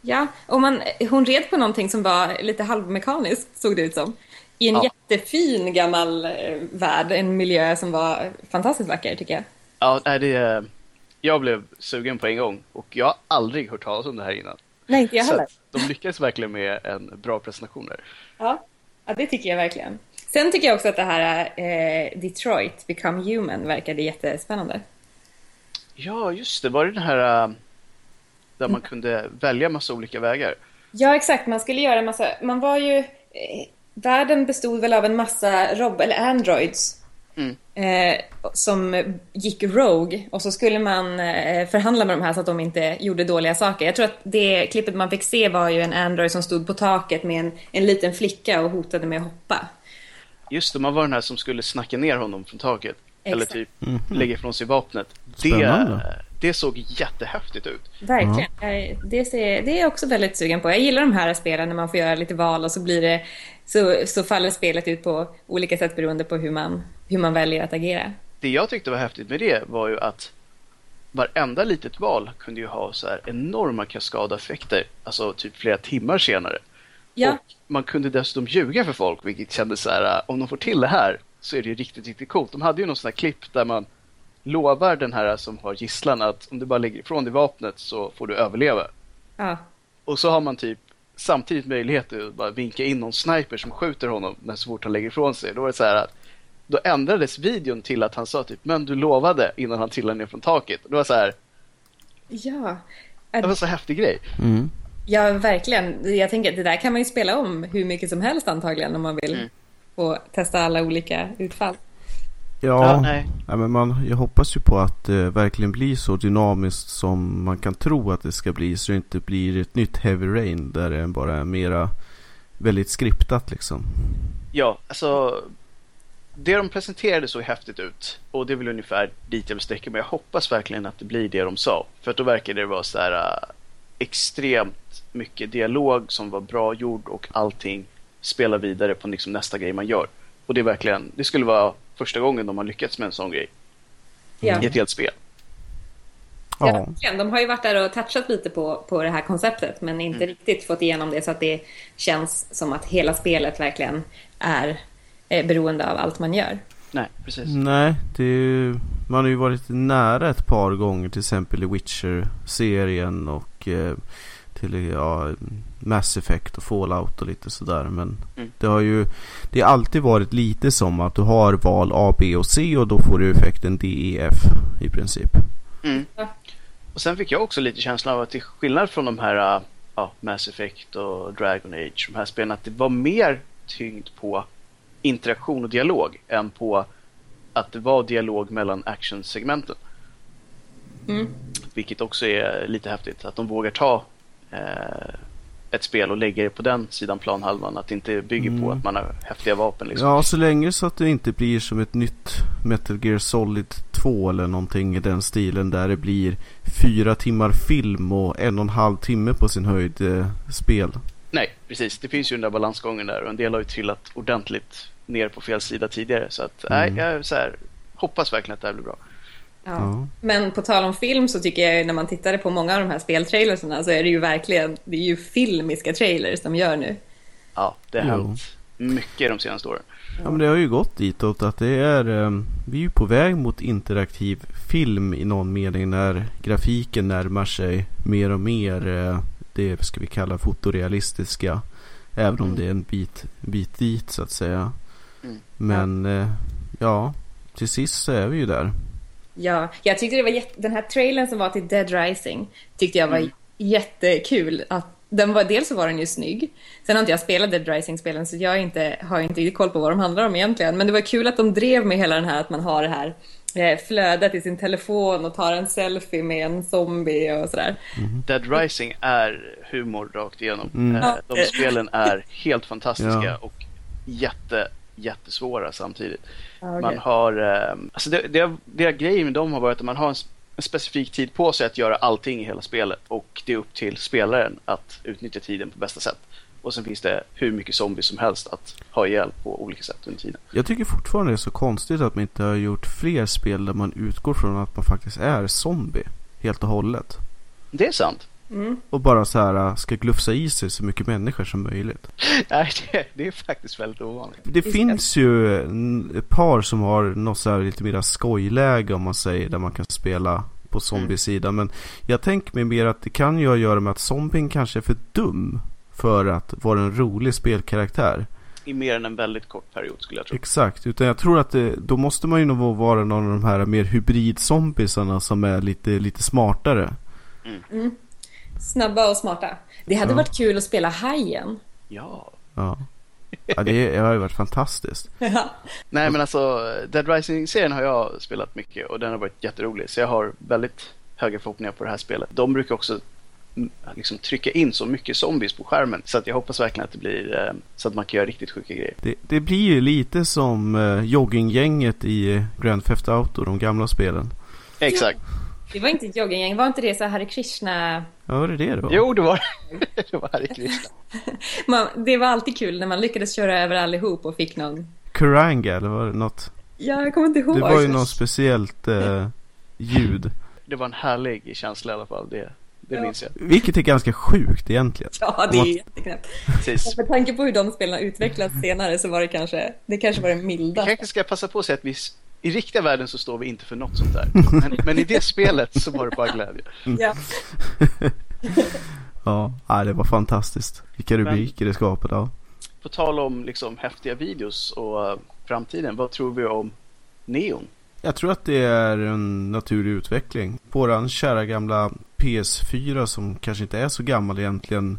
C: Ja, och man, hon red på någonting som var lite halvmekaniskt såg det ut som. I en ja. jättefin gammal eh, värld, en miljö som var fantastiskt vacker tycker jag.
B: Ja, det, jag blev sugen på en gång och jag har aldrig hört talas om det här innan.
C: Nej, inte jag heller.
B: Så de lyckades verkligen med en bra presentation där.
C: Ja, ja det tycker jag verkligen. Sen tycker jag också att det här eh, Detroit Become Human verkade jättespännande.
B: Ja, just det. Var det den här uh, där man kunde välja massa olika vägar?
C: Ja, exakt. Man skulle göra en massa... Man var ju... Världen bestod väl av en massa rob eller androids mm. eh, som gick rogue och så skulle man eh, förhandla med de här så att de inte gjorde dåliga saker. Jag tror att det klippet man fick se var ju en android som stod på taket med en, en liten flicka och hotade med att hoppa.
B: Just det, man var den här som skulle snacka ner honom från taket. Exakt. Eller typ mm lägga ifrån sig vapnet. Det, det såg jättehäftigt ut.
C: Verkligen. Mm. Det, ser, det är jag också väldigt sugen på. Jag gillar de här spelen när man får göra lite val och så blir det så, så faller spelet ut på olika sätt beroende på hur man, hur man väljer att agera.
B: Det jag tyckte var häftigt med det var ju att varenda litet val kunde ju ha så här enorma kaskadeffekter, alltså typ flera timmar senare. Ja. Och man kunde dessutom ljuga för folk, vilket kändes så här, om de får till det här så är det ju riktigt, riktigt coolt. De hade ju någon sån här klipp där man lovar den här som har gisslan att om du bara lägger ifrån dig vapnet så får du överleva.
C: Ja.
B: Och så har man typ samtidigt möjlighet att bara vinka in någon sniper som skjuter honom men så fort han lägger ifrån sig. Då var det så här att då ändrades videon till att han sa typ men du lovade innan han trillade ner från taket. Det var så här.
C: Ja.
B: Det var så häftig grej.
A: Mm.
C: Ja, verkligen. Jag tänker att det där kan man ju spela om hur mycket som helst antagligen om man vill mm. få testa alla olika utfall.
A: Ja, ja nej. Men man, jag hoppas ju på att det verkligen blir så dynamiskt som man kan tro att det ska bli. Så det inte blir ett nytt Heavy Rain där det bara är mera väldigt skriptat liksom.
B: Ja, alltså det de presenterade såg häftigt ut och det är väl ungefär dit jag vill sträcka mig. Jag hoppas verkligen att det blir det de sa. För att då verkade det vara så här uh, extremt mycket dialog som var bra gjord och allting spelar vidare på liksom nästa grej man gör. Och det är verkligen, det skulle vara första gången de har lyckats med en sån grej. Ja. I ett helt spel.
C: Ja, de har ju varit där och touchat lite på, på det här konceptet men inte mm. riktigt fått igenom det så att det känns som att hela spelet verkligen är eh, beroende av allt man gör.
B: Nej, precis.
A: Nej, det man har ju varit nära ett par gånger till exempel i Witcher-serien och eh, till ja, Mass Effect och Fallout och lite sådär. Men mm. det har ju Det har alltid varit lite som att du har val A, B och C och då får du effekten D, E, F i princip.
B: Mm. Och sen fick jag också lite känslan av att till skillnad från de här ja, Mass Effect och Dragon Age, de här spelen, att det var mer tyngd på interaktion och dialog än på att det var dialog mellan actionsegmenten.
C: Mm.
B: Vilket också är lite häftigt, att de vågar ta ett spel och lägga det på den sidan planhalvan. Att det inte bygger mm. på att man har häftiga vapen. Liksom.
A: Ja, så länge så att det inte blir som ett nytt Metal Gear Solid 2 eller någonting i den stilen där det blir fyra timmar film och en och en halv timme på sin höjd eh, spel.
B: Nej, precis. Det finns ju den där balansgången där och en del har ju trillat ordentligt ner på fel sida tidigare. Så att, mm. nej, jag så här, hoppas verkligen att det här blir bra.
C: Ja. Men på tal om film så tycker jag när man tittade på många av de här speltrailersarna så är det ju verkligen, det är ju filmiska trailers de gör nu.
B: Ja, det har hänt mycket de senaste åren.
A: Ja men det har ju gått ditåt att det är, um, vi är ju på väg mot interaktiv film i någon mening när grafiken närmar sig mer och mer uh, det ska vi kalla fotorealistiska. Även om
B: Mm.
A: det är en bit, bit dit så att säga.
B: Mm.
A: Men eh, ja, till sist så är vi ju där.
C: Ja, jag tyckte det var jätte... Den här trailern som var till Dead Rising tyckte jag var
B: Mm.
C: jättekul. Att den var, dels så var den ju snygg. Sen har inte jag spelat Dead Rising-spelen så jag inte, har inte koll på vad de handlar om egentligen. Men det var kul att de drev med hela den här att man har det här eh, flödet i sin telefon och tar en selfie med en zombie och sådär.
B: Dead Rising är humor rakt igenom.
A: Mm.
B: Eh. De spelen är helt fantastiska
A: Ja.
B: och jätte, jättesvåra samtidigt.
C: Okej.
B: Man har, eh, alltså det, det, det grejen med dem har varit att man har en, en specifik tid på sig att göra allting i hela spelet och det är upp till spelaren att utnyttja tiden på bästa sätt. Och sen finns det hur mycket zombies som helst att ha ihjäl på olika sätt under tiden.
A: Jag tycker fortfarande det är så konstigt att man inte har gjort fler spel där man utgår från att man faktiskt är zombie. Helt och hållet.
B: Det är sant.
C: Mm.
A: Och bara så här äh, ska glufsa i sig så mycket människor som möjligt. [LAUGHS]
B: Nej, det, det är faktiskt väldigt ovanligt.
A: Det
C: Visst.
A: finns ju ett par som har något så här lite mer skojläge om man säger där man kan spela på zombiesidan. Men jag tänker mig mer att det kan ju ha att göra med att zombien kanske är för dum för att vara en rolig spelkaraktär.
B: I mer än en väldigt kort period skulle jag tro.
A: Exakt, utan jag tror att det, då måste man ju nog vara någon av de här mer hybrid-zombiesarna som är lite, lite smartare.
C: Snabba och smarta. Det hade
A: Ja.
C: varit kul att spela Hajen.
B: Ja.
A: Ja, ja det, har ju varit fantastiskt. [LAUGHS]
B: Nej men alltså Dead Rising-serien har jag spelat mycket och den har varit jätterolig. Så jag har väldigt höga förhoppningar på det här spelet. De brukar också liksom trycka in så mycket zombies på skärmen. Så att jag hoppas verkligen att det blir eh, så att man kan göra riktigt sjuka grejer.
A: Det, det blir ju lite som eh, jogginggänget i Grand Theft Auto, de gamla spelen.
B: Exakt.
C: Det var inte ett jogginggäng, var inte det så Hare Krishna?
A: Ja, var det det då?
B: Jo, det var det. [LAUGHS] var Hare Krishna. [LAUGHS]
C: Man, det var alltid kul när man lyckades köra över allihop och fick någon...
A: Kuranga eller var det något?
C: Ja, jag kommer inte ihåg.
A: Det var ju något speciellt eh, ljud.
B: Det var en härlig känsla i alla fall. Det, det
C: Ja.
B: minns jag.
A: Vilket är ganska sjukt egentligen.
C: Ja, det är jätteknäppt.
B: Precis.
C: Med tanke på hur de spelen har utvecklats senare så var det kanske, det kanske var det
B: Jag
C: milda.
B: kanske ska passa på att säga att vi i riktiga världen så står vi inte för något sånt där. Men, men i det spelet så var det bara glädje. [LAUGHS]
C: Ja.
A: Ja, nej, det var fantastiskt. Vilka
B: Men-
A: rubriker det skapade. Ja.
B: På tal om liksom häftiga videos och eh, framtiden. Vad tror vi om Neon?
A: Jag tror att det är en naturlig utveckling. Våran kära gamla PS4 som kanske inte är så gammal egentligen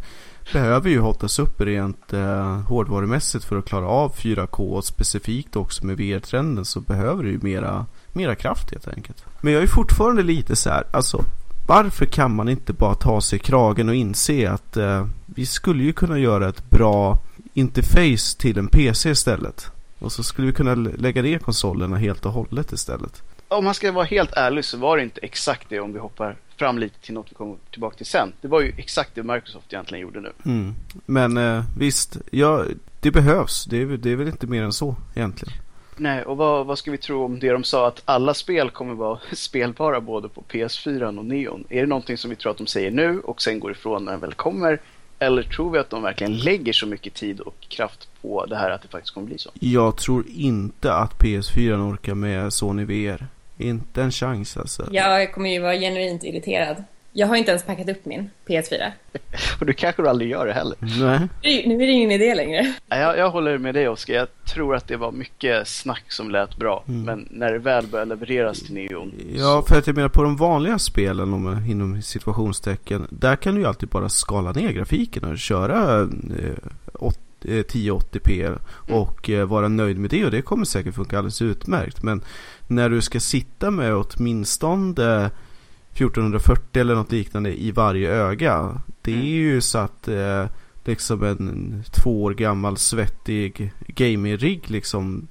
A: behöver ju hotas upp rent eh, hårdvarumässigt för att klara av 4K och specifikt också med VR-trenden så behöver det ju mera, mera kraft helt enkelt. Men jag är fortfarande lite så här, alltså varför kan man inte bara ta sig i kragen och inse att eh, vi skulle ju kunna göra ett bra interface till en PC istället. Och så skulle vi kunna lägga ner konsolerna helt och hållet istället.
B: Om man ska vara helt ärlig så var det inte exakt det om vi hoppar fram lite till något vi kommer tillbaka till sen. Det var ju exakt det Microsoft egentligen gjorde nu.
A: Mm. Men eh, visst, ja, det behövs. Det är, väl- det är väl inte mer än så egentligen.
B: Nej, och vad, vad ska vi tro om det de sa att alla spel kommer vara [LAUGHS] spelbara både på PS4 och Neon? Är det någonting som vi tror att de säger nu och sen går ifrån när den väl kommer? Eller tror vi att de verkligen lägger så mycket tid och kraft på det här att det faktiskt kommer bli så?
A: Jag tror inte att PS4 orkar med Sony VR. Inte en chans alltså.
C: Jag kommer ju vara genuint irriterad. Jag har inte ens packat upp min PS4.
B: Och [LAUGHS] du kanske aldrig gör det heller.
A: Nej.
C: Nu är det ingen idé längre.
B: Jag, jag håller med dig Oskar. Jag tror att det var mycket snack som lät bra.
A: Mm.
B: Men när det väl började levereras till Neon.
A: Ja, för att jag menar på de vanliga spelen om, inom situationstecken. Där kan du ju alltid bara skala ner grafiken och köra eh, åt- eh, 1080p och eh, vara nöjd med det. Och det kommer säkert funka alldeles utmärkt. Men när du ska sitta med åtminstone 1440 eller något liknande i varje öga. Det är
B: Mm.
A: ju så att eh, liksom en två år gammal svettig gaming-rigg liksom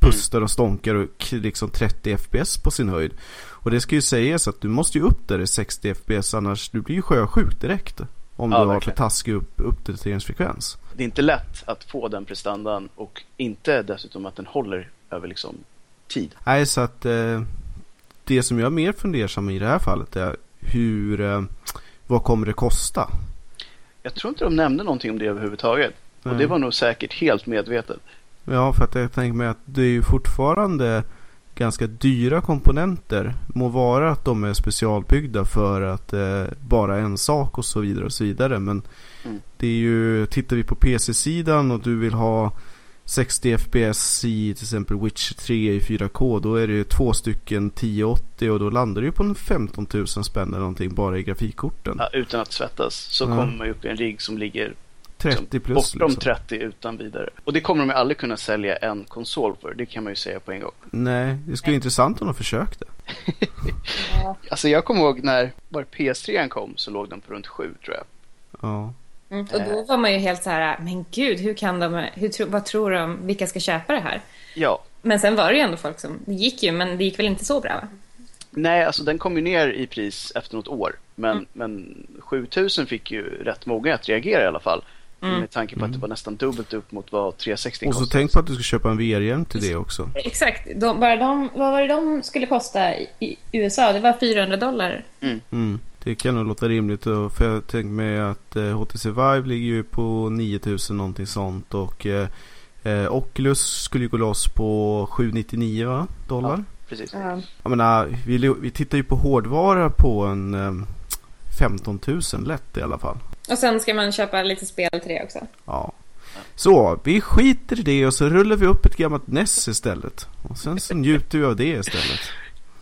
A: pustar och stånkar och liksom 30 fps på sin höjd. Och det ska ju sägas att du måste ju upp där i 60 fps annars du blir ju sjösjuk direkt. Om
B: Ja,
A: du har för taskig upp, uppdateringsfrekvens.
B: Det är inte lätt att få den prestandan och inte dessutom att den håller över liksom tid.
A: Nej, så att eh, det som jag är mer fundersam i det här fallet är hur, eh, vad kommer det kosta?
B: Jag tror inte de nämnde någonting om det överhuvudtaget. Och
A: Nej.
B: det var nog säkert helt medvetet.
A: Ja, för att jag tänker mig att det är ju fortfarande ganska dyra komponenter. Må vara att de är specialbyggda för att eh, bara en sak och så vidare och så vidare. Men
B: Mm.
A: det är ju, tittar vi på PC-sidan och du vill ha 60 FPS i till exempel Witcher 3 i 4K. Då är det ju två stycken 1080 och då landar det ju på en 15 000 spänn eller någonting bara i grafikkorten.
B: Ja, utan att svettas så
A: Ja.
B: kommer man ju upp i en rigg som ligger
A: 30 plus
B: bortom
A: liksom.
B: 30 utan vidare. Och det kommer de aldrig kunna sälja en konsol för. Det kan man ju säga på en gång.
A: Nej, det skulle vara intressant om de försökte.
B: Alltså jag kommer ihåg när bara PS3 kom så låg den på runt 7 tror jag.
A: Ja.
C: Mm. Och då var man ju helt så här, men gud, hur kan de, hur, vad tror de, vilka ska köpa det här?
B: Ja.
C: Men sen var det ju ändå folk som, det gick ju, men det gick väl inte så bra va?
B: Nej, alltså den kom ju ner i pris efter något år. Men,
C: Mm.
B: men 7000 fick ju rätt många att reagera i alla fall.
C: Mm.
B: Med tanke på att det var nästan dubbelt upp mot vad 360
A: Och så
B: kostade.
A: tänk på att du ska köpa en VR-hjälm till det också.
C: Exakt, de, bara de, vad var det de skulle kosta i, USA? Det var 400 dollar.
A: Mm. Det kan nog låta rimligt. För jag tänker mig att eh, HTC Vive ligger ju på 9000 någonting sånt. Och eh, eh, Oculus skulle ju gå loss på 799 va? dollar.
B: Precis.
C: Ja.
A: Jag menar, vi, vi tittar ju på hårdvara på en eh, 15 000 lätt i alla fall.
C: Och sen ska man köpa lite spel till det också.
A: Ja. Så, vi skiter i det och så rullar vi upp ett gammalt NES istället. Och sen så njuter vi av det istället.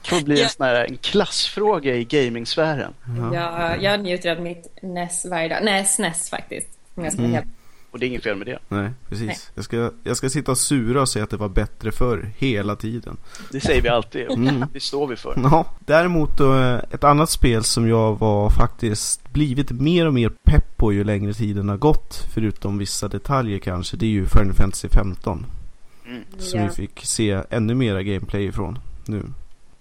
B: Det får bli en sån här en klassfråga i gamingsfären.
A: Ja.
C: Jag, jag njuter av mitt NES varje dag. Nej, SNES faktiskt. Om jag ska
A: Mm.
C: helt...
B: Och det är inget fel med det.
A: Nej, precis.
C: Nej.
A: Jag, ska, jag ska sitta och sura och säga att det var bättre förr, hela tiden.
B: Det säger vi alltid.
A: Mm.
B: Det står vi för.
A: Ja, däremot eh, ett annat spel som jag var faktiskt blivit mer och mer pepp på ju längre tiden har gått, förutom vissa detaljer kanske, det är ju Final Fantasy 15.
B: Mm.
A: Som
C: Ja.
A: vi fick se ännu mera gameplay ifrån nu.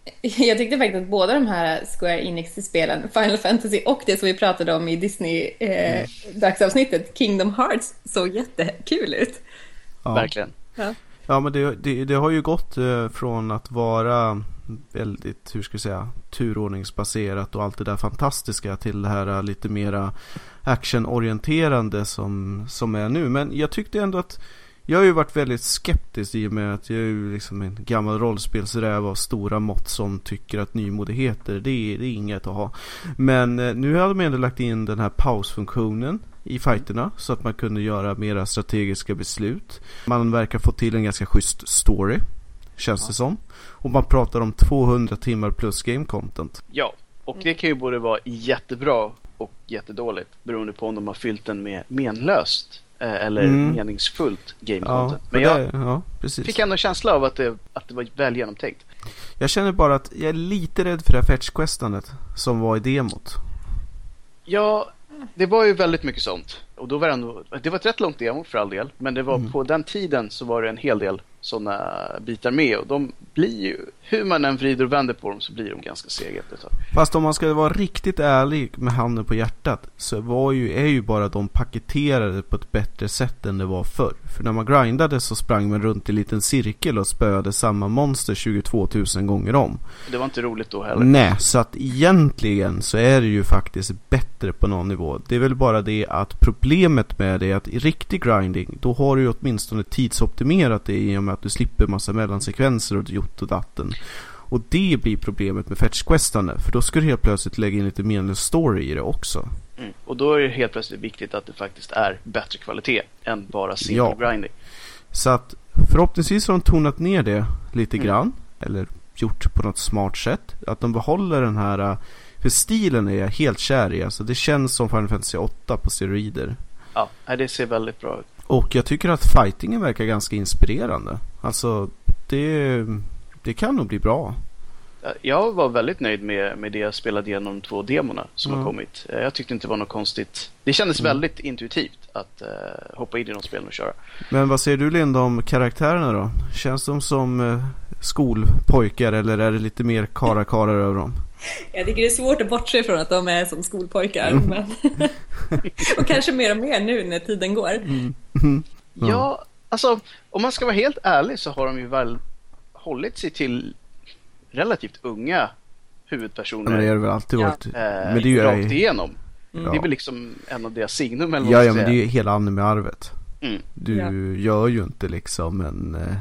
A: [LAUGHS]
C: Jag tyckte faktiskt att båda de här Square Enix-spelen, Final Fantasy och det som vi pratade om i Disney-dagsavsnittet, Kingdom Hearts, såg jättekul ut.
A: Ja.
B: Verkligen.
A: Ja men det, det, det har ju gått eh, från att vara väldigt, hur ska vi säga, turordningsbaserat och allt det där fantastiska till det här eh, lite mera actionorienterande som, som är nu. Men jag tyckte ändå att jag har ju varit väldigt skeptisk i och med att jag är ju liksom en gammal rollspelsräv av stora mått som tycker att nymodigheter det är, det är inget att ha. Men eh, nu har de ändå lagt in den här pausfunktionen i fighterna så att man kunde göra mera strategiska beslut. Man verkar få till en ganska schysst story, känns det som. Och man pratar om 200 timmar plus game content.
B: Ja, och det kan ju både vara jättebra och jättedåligt beroende på om de har fyllt den med menlöst eller
A: Mm.
B: meningsfullt game
A: Ja,
B: content.
A: men
B: Men jag
A: det, ja precis.
B: fick ändå en känsla av att det, att det var väl genomtänkt.
A: Jag känner bara att jag är lite rädd för det här fetch-questandet som var i demot.
B: Ja, det var ju väldigt mycket sånt. Och då var det ändå, det var ett rätt långt demo för all del. Men det var
A: Mm.
B: på den tiden så var det en hel del sådana bitar med. Och de blir ju, hur man än vrider och vänder på dem så blir de ganska sega.
A: Fast om man ska vara riktigt ärlig med handen på hjärtat så var ju, är ju bara de paketerade på ett bättre sätt än det var förr. För när man grindade så sprang man runt i en liten cirkel och spöade samma monster 22 000 gånger om.
B: Det var inte roligt då heller.
A: Nej, så att egentligen så är det ju faktiskt bättre på någon nivå. Det är väl bara det att problemet med det är att i riktig grinding då har du ju åtminstone tidsoptimerat det i och med att du slipper massa mellansekvenser och ditt och datten. Och det blir problemet med fetch-questande för då ska du helt plötsligt lägga in lite meningslös story i det också.
B: Mm. Och då är det helt plötsligt viktigt att det faktiskt är bättre kvalitet än bara single
A: Ja.
B: grinding.
A: Så att förhoppningsvis har de tonat ner det lite
B: Mm.
A: grann. Eller gjort på något smart sätt. Att de behåller den här... äh, För stilen är jag helt kär i. Alltså det känns som Final Fantasy 8 på steroider.
B: Ja, det ser väldigt bra ut.
A: Och jag tycker att fightingen verkar ganska inspirerande. Alltså det, det kan nog bli bra.
B: Jag var väldigt nöjd med, med det jag spelade igenom de två demorna som
A: Ja.
B: har kommit. Eh, Jag tyckte inte det var något konstigt. Det kändes
A: Mm.
B: väldigt intuitivt att eh, hoppa in i de spelen och köra.
A: Men vad säger du Linda om karaktärerna då? Känns de som eh, skolpojkar eller är det lite mer karakarar över dem?
C: Jag tycker det är svårt att bortse från att de är som skolpojkar.
A: Mm.
C: Men... [LAUGHS] och kanske mer och mer nu när tiden går.
A: Ja.
B: Ja. alltså om man ska vara helt ärlig så har de ju väl hållit sig till relativt unga
A: Ja,
B: huvudpersoner
A: men det har det väl alltid
C: Ja.
A: varit.
B: eh,
A: men det är ju...
B: rakt igenom.
C: Mm.
B: Det är väl liksom en av deras signum eller vad
A: Ja, ja men det är ju hela anime-arvet.
B: Mm.
A: Du
C: Ja.
A: gör ju inte liksom en eh,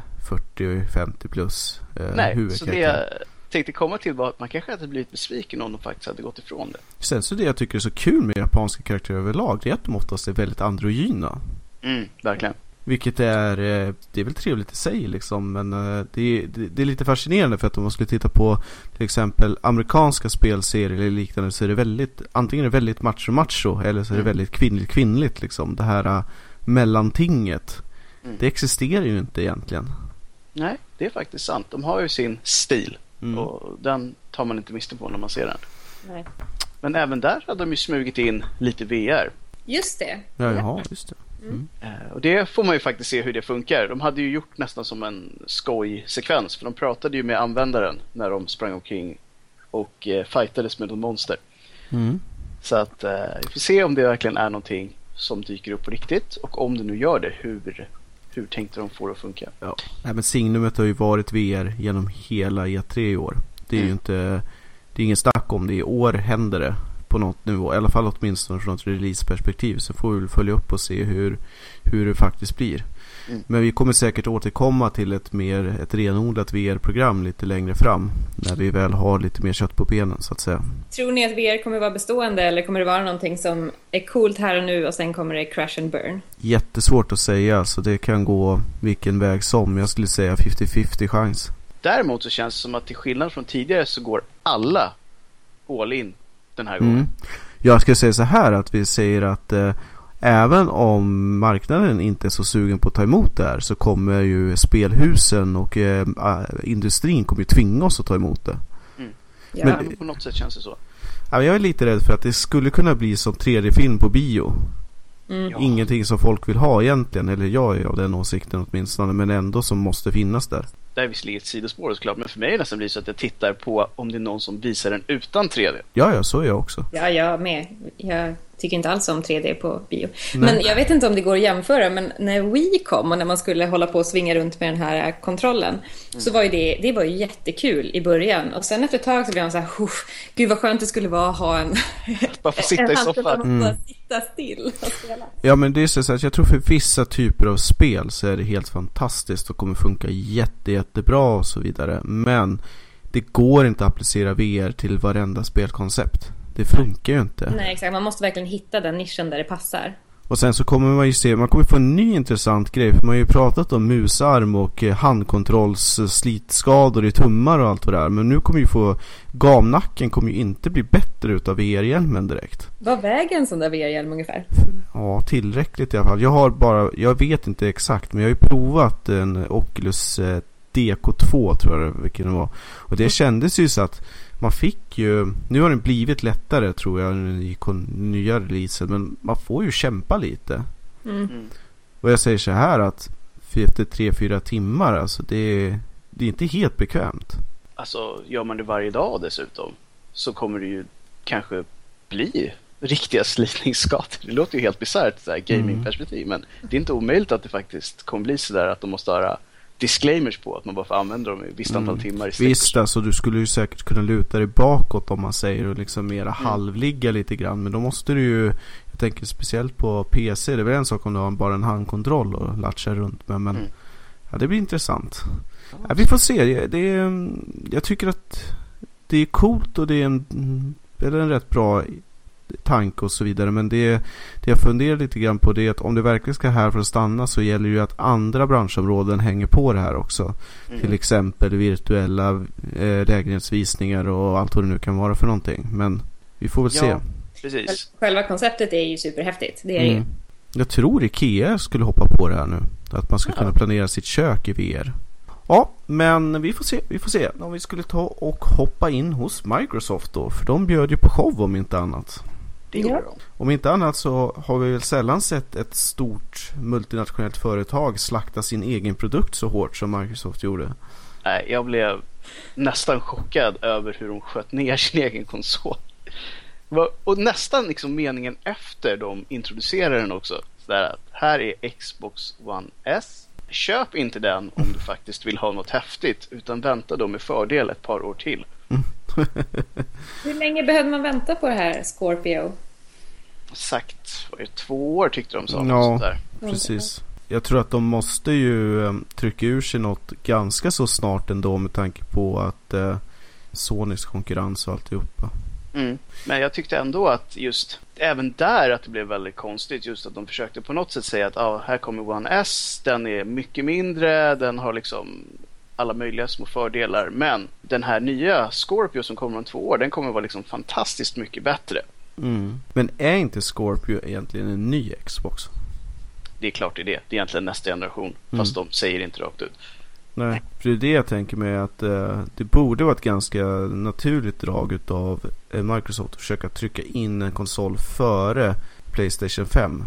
A: 40-50 plus eh,
B: Nej, så det jag tänkte komma till var att man kanske hade blivit besviken om de faktiskt hade gått ifrån det.
A: Sen så det jag tycker är så kul med japanska karaktärer överlag, det är att de oftast är väldigt androgyna.
B: Mm, verkligen.
A: Vilket är, eh, det är väl trevligt i sig liksom, men eh, det är, det, är lite fascinerande för att om man skulle titta på till exempel amerikanska spelserier eller liknande så är det väldigt, antingen är det väldigt macho-macho eller så är det
B: Mm.
A: väldigt kvinnligt-kvinnligt liksom. Det här eh, mellantinget,
B: Mm.
A: det existerar ju inte egentligen.
B: Nej, det är faktiskt sant. De har ju sin stil
A: Mm.
B: och den tar man inte miste på när man ser den.
C: Nej.
B: Men även där hade de ju smugit in lite VR.
C: Just det.
A: Ja, jaha, just det.
B: Eh, Och det får man ju faktiskt se hur det funkar. De hade ju gjort nästan som en skojsekvens för de pratade ju med användaren när de sprang omkring och eh, fightades med någon monster.
A: Mm.
B: Så att eh, vi får se om det verkligen är någonting som dyker upp på riktigt och om det nu gör det, hur, hur tänkte de få det att funka?
A: Ja. Nej, men signumet har ju varit VR genom hela E3 i år. Det är ju
B: Mm.
A: inte, det är ingen snack om det. I år händer det på något nivå. I alla fall åtminstone från ett releaseperspektiv. Så får vi väl följa upp och se hur, hur det faktiskt blir.
B: Mm.
A: Men vi kommer säkert återkomma till ett mer ett renodlat VR-program lite längre fram. När vi väl har lite mer kött på benen så att säga.
C: Tror ni att VR kommer vara bestående eller kommer det vara någonting som är coolt här och nu och sen kommer det crash and burn?
A: Jättesvårt att säga så det kan gå vilken väg som. Jag skulle säga 50-50 chans.
B: Däremot så känns det som att till skillnad från tidigare så går alla all in den här gången.
A: Mm. Jag ska säga så här att vi säger att eh, även om marknaden inte är så sugen på att ta emot det här så kommer ju spelhusen och eh, industrin kommer ju tvinga oss att ta emot det.
C: Ja.
A: Men-
B: Ja, men på något sätt känns det så.
A: Ja, Jag är lite rädd för att det skulle kunna bli som 3D-film på bio.
C: Mm.
A: Ingenting som folk vill ha egentligen, eller jag är av den åsikten åtminstone, men ändå som måste finnas där.
B: Det är visserligen ett sidospår såklart, men för mig är det nästan blir så att jag tittar på om det är någon som visar den utan 3D.
A: Ja, ja, så är jag också.
C: Ja, jag med. Jag tycker inte alls om 3D på bio.
A: Nej.
C: Men jag vet inte om det går att jämföra, men när Wii kom och när man skulle hålla på och svinga runt med den här kontrollen så var ju det, det var ju jättekul i början. Och sen efter ett tag så blev man så här, "Uff, gud vad skönt det skulle vara att ha en... [LAUGHS]
B: Bara få sitta i soffan.
C: och
A: Mm.
C: bara sitta still och spela.
A: Ja men det är så att jag tror för vissa typer av spel så är det helt fantastiskt och kommer funka jätte, jättebra och så vidare. Men det går inte att applicera VR till varenda spelkoncept. Det funkar ju inte.
C: Nej, exakt. Man måste verkligen hitta den nischen där det passar.
A: Och sen så kommer man ju se, man kommer få en ny intressant grej. För man har ju pratat om musarm och eh, handkontrolls-slitskador i tummar och allt vad det är. Men nu kommer ju få, gamnacken kommer ju inte bli bättre utav VR-hjälmen direkt.
C: Vad väger en sån där VR-hjälm ungefär?
A: Ja, tillräckligt i alla fall. Jag har bara, jag vet inte exakt, men jag har ju provat en Oculus eh, DK2 tror jag vilken det var. Och det kändes ju så att man fick ju, nu har den blivit lättare tror jag i nya releasen, men man får ju kämpa lite.
C: Mm.
B: Mm.
A: Och jag säger så här att efter 3-4 timmar, alltså det är, det är inte helt bekvämt.
B: Alltså, gör man det varje dag dessutom så kommer det ju kanske bli riktiga [LAUGHS] slitningsskador. Det låter ju helt bisarrt så här gamingperspektiv, men det är inte omöjligt att det faktiskt kommer bli så där att de måste ha disclaimers på att man bara får använda dem i visst antal
A: Mm.
B: timmar i sträck.
A: Visst alltså, du skulle ju säkert kunna luta dig bakåt om man säger och liksom mera
B: Mm.
A: halvligga lite grann. Men då måste du ju, jag tänker speciellt på PC, det är väl en sak om du har bara en handkontroll och latchar runt med. Men
B: Mm.
A: ja, det blir intressant. Ja, vi får se. Det är, jag tycker att det är coolt och det är en, eller en rätt bra tanke och så vidare. Men det, det jag funderar lite grann på det är att om det verkligen ska här för att stanna så gäller det ju att andra branschområden hänger på det här också.
B: Mm.
A: Till exempel virtuella eh, lägenhetsvisningar och allt vad det nu kan vara för någonting. Men vi får väl se.
B: Ja, precis.
C: Själva konceptet är ju superhäftigt. Det är det ju.
A: Mm. Jag tror Ikea skulle hoppa på det här nu. Att man ska
B: Ja.
A: kunna planera sitt kök i VR. Ja, men vi får se. Vi får se. Om vi skulle ta och hoppa in hos Microsoft då. För de bjöd ju på show om inte annat.
B: Det
C: Ja.
B: gjorde de.
A: Om inte annat så har vi väl sällan sett ett stort multinationellt företag slakta sin egen produkt så hårt som Microsoft gjorde.
B: Nej, jag blev nästan chockad över hur de sköt ner sin egen konsol. Och nästan liksom meningen efter de introducerade den också. Sådär att här är Xbox One S. Köp inte den om du faktiskt vill ha något häftigt utan vänta då med fördel ett par år till. [LAUGHS]
C: Hur länge behövde man vänta på det här Scorpio?
B: Vad är det, två år tyckte de sa.
A: Ja.
B: något sånt där.
A: Precis. jag tror att de måste ju eh, trycka ur sig något ganska så snart ändå med tanke på att eh, Sonys konkurrens och alltihopa.
B: Mm. Men jag tyckte ändå att just även där att det blev väldigt konstigt just att de försökte på något sätt säga att ah, här kommer One S, den är mycket mindre, den har liksom alla möjliga små fördelar. Men den här nya Scorpio som kommer om två år, den kommer vara liksom fantastiskt mycket bättre.
A: Mm. Men är inte Scorpio egentligen en ny Xbox?
B: Det är klart det är det. Det är egentligen nästa generation.
A: Mm.
B: Fast de säger inte rakt ut.
A: Nej, för det är det jag tänker mig att eh, det borde vara ett ganska naturligt drag utav eh, Microsoft att försöka trycka in en konsol före Playstation 5.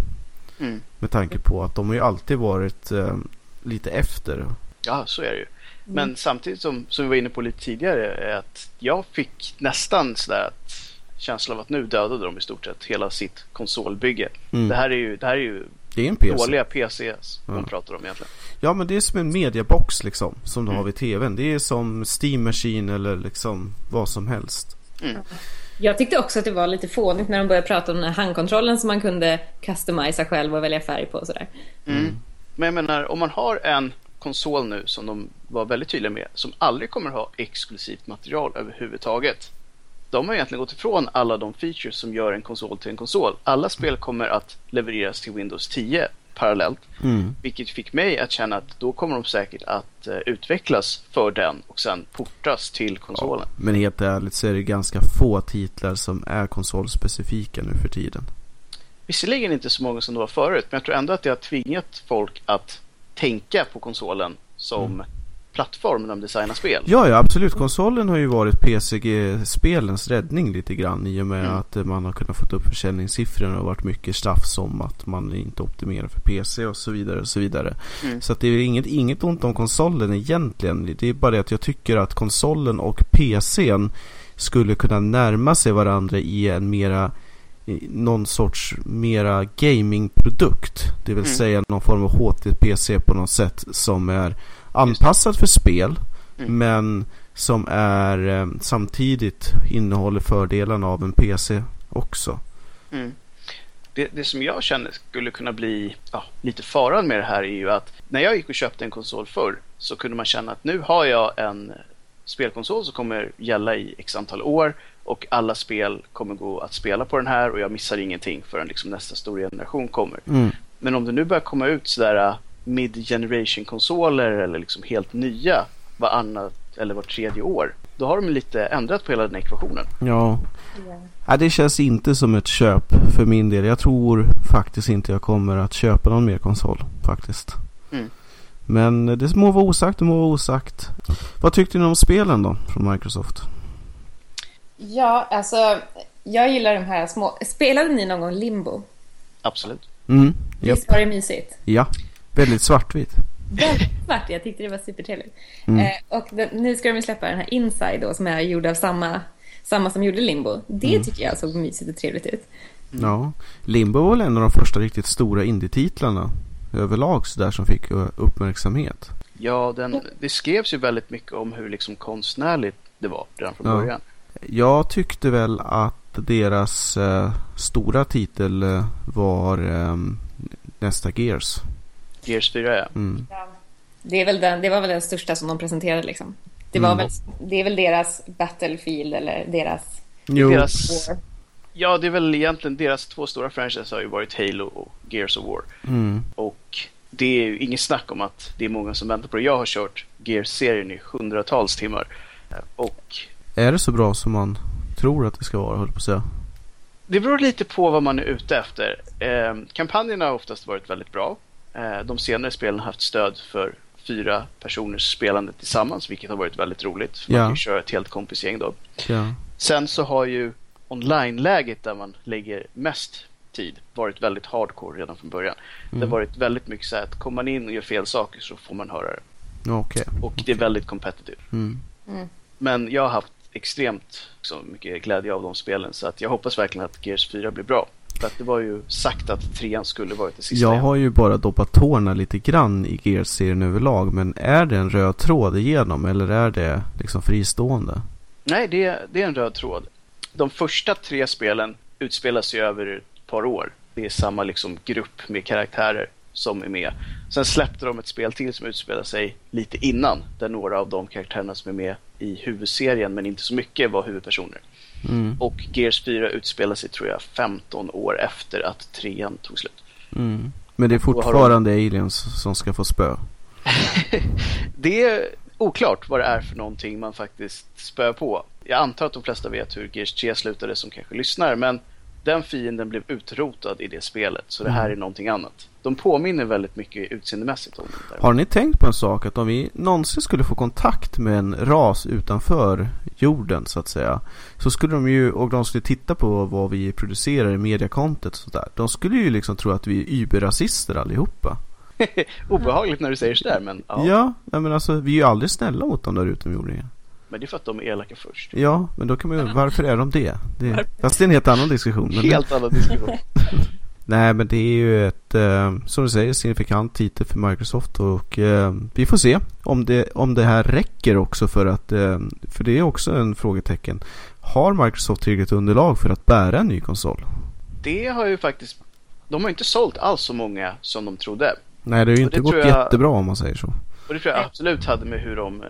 B: Mm.
A: Med tanke på att de har ju alltid varit eh, lite efter.
B: Ja, så är det ju. Men samtidigt som, som vi var inne på lite tidigare är att jag fick nästan sådär att känslan av att nu dödade de i stort sett hela sitt konsolbygge.
A: Mm.
B: Det här är ju, det här är ju
A: Det är en PC.
B: dåliga PCs de
A: Ja.
B: pratar om egentligen.
A: Ja men det är som en mediabox liksom. Som du
B: Mm.
A: har vid TVn. Det är som Steam Machine eller liksom vad som helst.
C: Jag tyckte också att det var lite fånigt när de började prata om den här handkontrollen som man kunde customisa själv och välja färg på och sådär.
B: Mm. Men jag menar, om man har en konsol nu som de var väldigt tydliga med, som aldrig kommer ha exklusivt material överhuvudtaget. De har egentligen gått ifrån alla de features som gör en konsol till en konsol. Alla spel kommer att levereras till Windows 10 parallellt.
A: Mm.
B: Vilket fick mig att känna att då kommer de säkert att eh, utvecklas för den och sen portas till konsolen.
A: Men helt ärligt så är det ganska få titlar som är konsolspecifika nu för tiden.
B: Visserligen inte så många som det var förut, men jag tror ändå att det har tvingat folk att tänka på konsolen som plattform när de designar spel.
A: Ja, ja absolut. Konsolen har ju varit PCG-spelens räddning lite grann i och med
B: Mm.
A: att man har kunnat fått upp försäljningssiffrorna och varit mycket tjafs om att man inte optimerar för PC och så vidare och så vidare.
B: Mm.
A: Så att det är inget, inget ont om konsolen egentligen. Det är bara det att jag tycker att konsolen och PCn skulle kunna närma sig varandra i en mera någon sorts mera gamingprodukt. Det vill
B: Mm.
A: säga någon form av HTPC på något sätt som är anpassad för spel.
B: Mm.
A: Men som är eh, samtidigt innehåller fördelarna av en PC också.
B: Mm. Det, det som jag känner skulle kunna bli ja, lite faran med det här är ju att när jag gick och köpte en konsol förr så kunde man känna att nu har jag en spelkonsol som kommer gälla i x antal år och alla spel kommer gå att spela på den här och jag missar ingenting förrän liksom nästa stora generation kommer.
A: Mm.
B: Men om det nu börjar komma ut sådär uh, mid-generation konsoler eller liksom helt nya varannat eller vart tredje år. Då har de lite ändrat på hela den ekvationen.
A: Ja. ja, det känns inte som ett köp för min del. Jag tror faktiskt inte jag kommer att köpa någon mer konsol faktiskt.
B: Mm.
A: Men det må vara osagt, det må vara osagt. Vad tyckte ni om spelen då från Microsoft?
C: Ja, alltså jag gillar de här små... Spelade ni någon gång Limbo?
B: Absolut.
A: Mm.
C: Visst var det mysigt?
A: Ja, väldigt svartvitt.
C: Väldigt svart, jag tyckte det var supertrevligt.
A: Mm.
C: Eh, och den, nu ska de släppa den här Inside då som är gjord av samma, samma som gjorde Limbo. Det
A: Mm.
C: tycker jag såg mysigt och trevligt ut.
A: Ja, Limbo var väl en av de första riktigt stora indie-titlarna överlag så där som fick eh, uppmärksamhet.
B: Ja, den, det skrevs ju väldigt mycket om hur liksom konstnärligt det var redan från
A: Ja.
B: början.
A: Jag tyckte väl att deras eh, stora titel eh, var eh, nästa Gears.
B: Gears 4 ja.
A: Mm.
C: Det, är väl den, det var väl den största som de presenterade liksom. Det, var
A: Mm.
C: väl, det är väl deras Battlefield eller deras
A: Jo,
B: Deras. Ja, det är väl egentligen deras två stora franchises har ju varit Halo och Gears of War.
A: mm.
B: Och det är ju inget snack om att det är många som väntar på det. Jag har kört Gears-serien i hundratals timmar. Och
A: är det så bra som man tror att det ska vara, höll på att säga.
B: det beror lite på vad man är ute efter. Eh, kampanjerna har oftast varit väldigt bra. Eh, de senare spelen har haft stöd för fyra personers spelande tillsammans, vilket har varit väldigt roligt. För
A: Ja.
B: Man kan köra ett helt kompisgäng då.
A: Ja.
B: Sen så har ju online-läget där man lägger mest tid varit väldigt hardcore redan från början. Det har
A: Mm.
B: varit väldigt mycket så här att kommer man in och gör fel saker så får man höra det.
A: Okej.
B: Och det är väldigt competitive.
A: Mm.
B: Men jag har haft extremt så mycket glädje av de spelen så att jag hoppas verkligen att Gears 4 blir bra. För att det var ju sagt att trean skulle varit det sista.
A: Jag har ju bara doppat tårna lite grann i Gears-serien överlag. Men är det en röd tråd igenom eller är det liksom fristående?
B: Nej, det är, det är en röd tråd. De första tre spelen utspelar sig över ett par år. Det är samma liksom grupp med karaktärer. som är med. Sen släppte de ett spel till som utspelar sig lite innan, där några av de karaktärerna som är med i huvudserien, men inte så mycket, var huvudpersoner.
A: Mm.
B: Och Gears 4 utspelar sig, tror jag, 15 år efter att trean tog slut.
A: Mm. Men det är
B: har de-
A: fortfarande aliens som ska få spö. [LAUGHS]
B: Det är oklart vad det är för någonting man faktiskt spör på. Jag antar att de flesta vet hur Gears 3 slutade som kanske lyssnar, men den fienden blev utrotad i det spelet, så det här är någonting annat. De påminner väldigt mycket utseendemässigt om det där.
A: Har ni tänkt på en sak? Att om vi någonsin skulle få kontakt med en ras utanför jorden så att säga. Så skulle de ju, och de skulle titta på vad vi producerar i mediakontet och sådär. De skulle ju liksom tro att vi är überrasister allihopa. [LAUGHS]
B: Obehagligt när du säger sådär, men ja.
A: Ja, men alltså vi är ju aldrig snälla mot de där utomjordingarna.
B: Men det är för att de är elaka först.
A: Ja, men då kan man ju, varför är de det? det fast det är en helt annan diskussion.
B: Helt annan diskussion. [LAUGHS]
A: Nej men det är ju ett, eh, som du säger, signifikant titel för Microsoft och eh, vi får se om det, om det här räcker också för att, eh, för det är också en frågetecken. Har Microsoft tillräckligt underlag för att bära en ny konsol?
B: Det har ju faktiskt... De har ju inte sålt alls så många som de trodde.
A: Nej det har ju inte gått
B: jag-
A: jättebra om man säger så.
B: Och det tror jag absolut hade med hur de eh,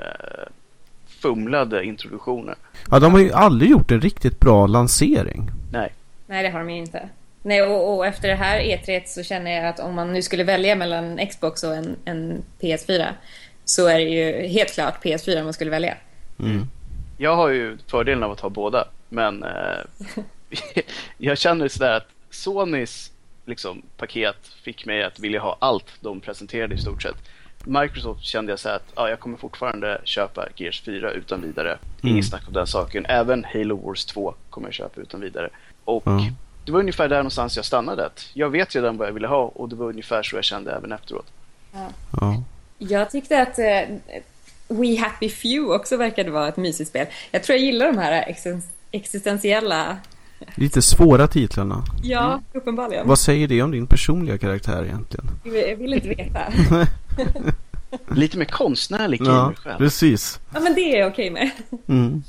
B: fumlade introduktionen.
A: Ja de har ju aldrig gjort en riktigt bra lansering.
B: Nej.
C: Nej, det har de ju inte. Nej, och, och efter det här E3 så känner jag att om man nu skulle välja mellan Xbox och en, en PS4 så är det ju helt klart PS4 man skulle välja.
A: Mm.
B: Jag har ju fördelen av att ha båda, men eh, [LAUGHS] jag känner sådär att Sonys liksom, paket fick mig att vilja ha allt de presenterade i stort sett. Microsoft kände jag så här att ja, jag kommer fortfarande köpa Gears 4 utan vidare. Inget
A: Mm.
B: snack om den saken. Även Halo Wars 2 kommer jag köpa utan vidare. Och
A: Ja.
B: det var ungefär där någonstans jag stannade. Att Jag vet redan vad jag ville ha och det var ungefär så jag kände även efteråt.
A: Ja.
C: Jag tyckte att eh, We Happy Few också verkade vara ett mysigt spel. Jag tror jag gillar de här existen- existentiella...
A: Lite svåra titlarna.
C: Ja, uppenbarligen.
A: Vad säger det om din personliga karaktär egentligen?
C: Jag vill inte veta. [LAUGHS]
B: Lite mer konstnärlig
A: Ja,
B: gamer själv.
A: precis.
C: Ja, men det är jag okej med.
A: Mm.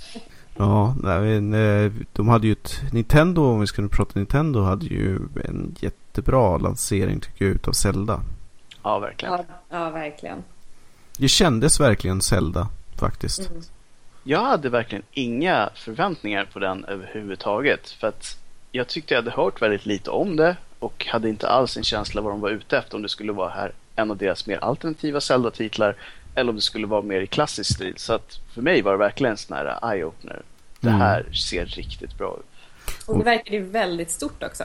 A: Ja, nej, men, eh, de hade ju ett Nintendo, om vi nu prata Nintendo, hade ju en jättebra lansering tycker jag utav Zelda.
B: Ja, verkligen.
C: Ja, ja verkligen.
A: Det kändes verkligen Zelda faktiskt.
C: Mm.
B: Jag hade verkligen inga förväntningar på den överhuvudtaget. För att jag tyckte jag hade hört väldigt lite om det och hade inte alls en känsla vad de var ute efter. Om det skulle vara här en av deras mer alternativa Zelda-titlar eller om det skulle vara mer i klassisk stil. Så att för mig var det verkligen en sån här eye-opener. Det
A: Mm.
B: här ser riktigt bra ut.
C: Och det verkade ju väldigt stort också.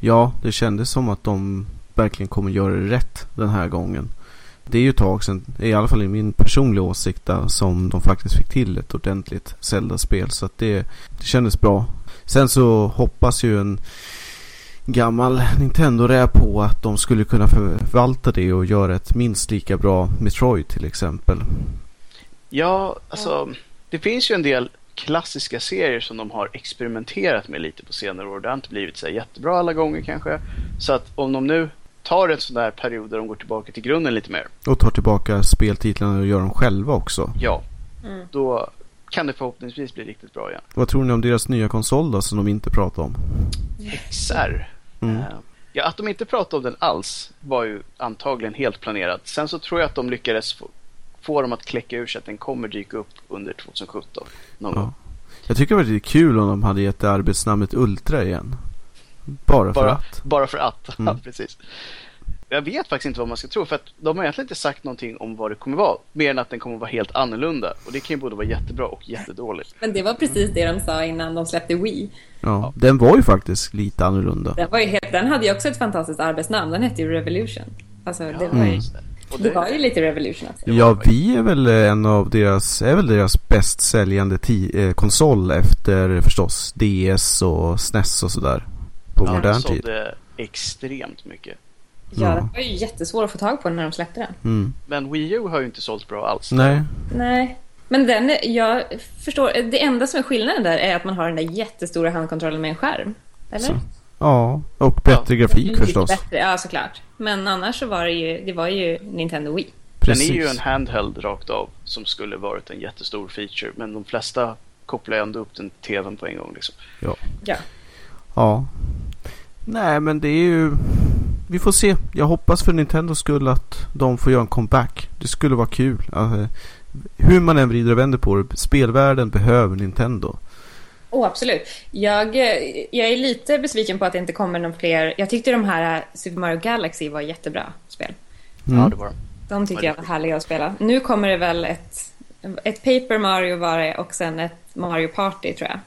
A: Ja, det kändes som att de verkligen kommer göra det rätt den här gången. Det är ju ett tag sedan, i alla fall i min personliga åsikt, där, som de faktiskt fick till ett ordentligt Zelda-spel. Så att det, det kändes bra. Sen så hoppas ju en gammal Nintendo-räv på att de skulle kunna förvalta det och göra ett minst lika bra Metroid till exempel.
B: Ja, alltså det finns ju en del klassiska serier som de har experimenterat med lite på senare år. Det har inte blivit så jättebra alla gånger kanske. Så att om de nu tar en sån där period där de går tillbaka till grunden lite mer.
A: Och tar tillbaka speltitlarna och gör dem själva också.
B: Ja,
C: Mm.
B: då kan det förhoppningsvis bli riktigt bra igen.
A: Vad tror ni om deras nya konsol då som de inte pratar om?
B: XR.
A: Mm.
B: Eh, Ja, att de inte pratade om den alls var ju antagligen helt planerat. Sen så tror jag att de lyckades få, få dem att kläcka ur sig att den kommer dyka upp under 2017. Någon gång.
A: Ja. Jag tycker det var lite kul om de hade gett det arbetsnamnet Ultra igen. Bara för
B: Bara,
A: att.
B: bara för att. [LAUGHS]
A: Mm.
B: Ja, precis. Jag vet faktiskt inte vad man ska tro för att de har egentligen inte sagt någonting om vad det kommer vara. Mer än att den kommer vara helt annorlunda. Och det kan ju både vara jättebra och jättedåligt.
C: Men det var precis det de sa innan de släppte Wii.
A: Ja, den var ju faktiskt lite annorlunda.
C: Den, var ju helt, den hade ju också ett fantastiskt arbetsnamn. Den hette ju Revolution. Alltså, det, var ju,
B: just det.
C: Det var ju lite Revolution också.
A: Ja, vi är väl en av deras, är väl deras bäst säljande eh, konsol efter förstås DS och SNES och sådär. På
B: ja,
A: modern
B: de
A: tid.
B: sålde extremt mycket.
C: Ja,
A: Ja.
C: den var ju jättesvår att få tag på när de släppte den.
A: Mm.
B: Men Wii U har ju inte sålt bra alls.
A: Nej,
C: Nej. Men den, jag förstår, det enda som är skillnaden där är att man har den där jättestora handkontrollen med en skärm. Eller?
A: Så. ja, och bättre grafik
C: Lite
A: förstås.
C: Bättre, ja såklart. Men annars så var det ju, det var ju Nintendo Wii.
A: Precis.
B: Den är ju en handheld rakt av som skulle varit en jättestor feature. Men de flesta kopplar ju ändå upp den till tvn på en gång. Liksom.
C: Ja.
A: Ja. Nej, men det är ju... vi får se. Jag hoppas för Nintendos skull att de får göra en comeback. Det skulle vara kul. Alltså, hur man än vrider och vänder på det. Spelvärlden behöver Nintendo.
C: Oh, absolut. Jag, jag är lite besviken på att det inte kommer någon fler. Jag tyckte de här Super Mario Galaxy var jättebra spel.
B: Mm. Ja, det var de.
C: De tyckte jag var härliga att spela. Nu kommer det väl ett, ett Paper Mario var det och sen ett Mario Party tror jag.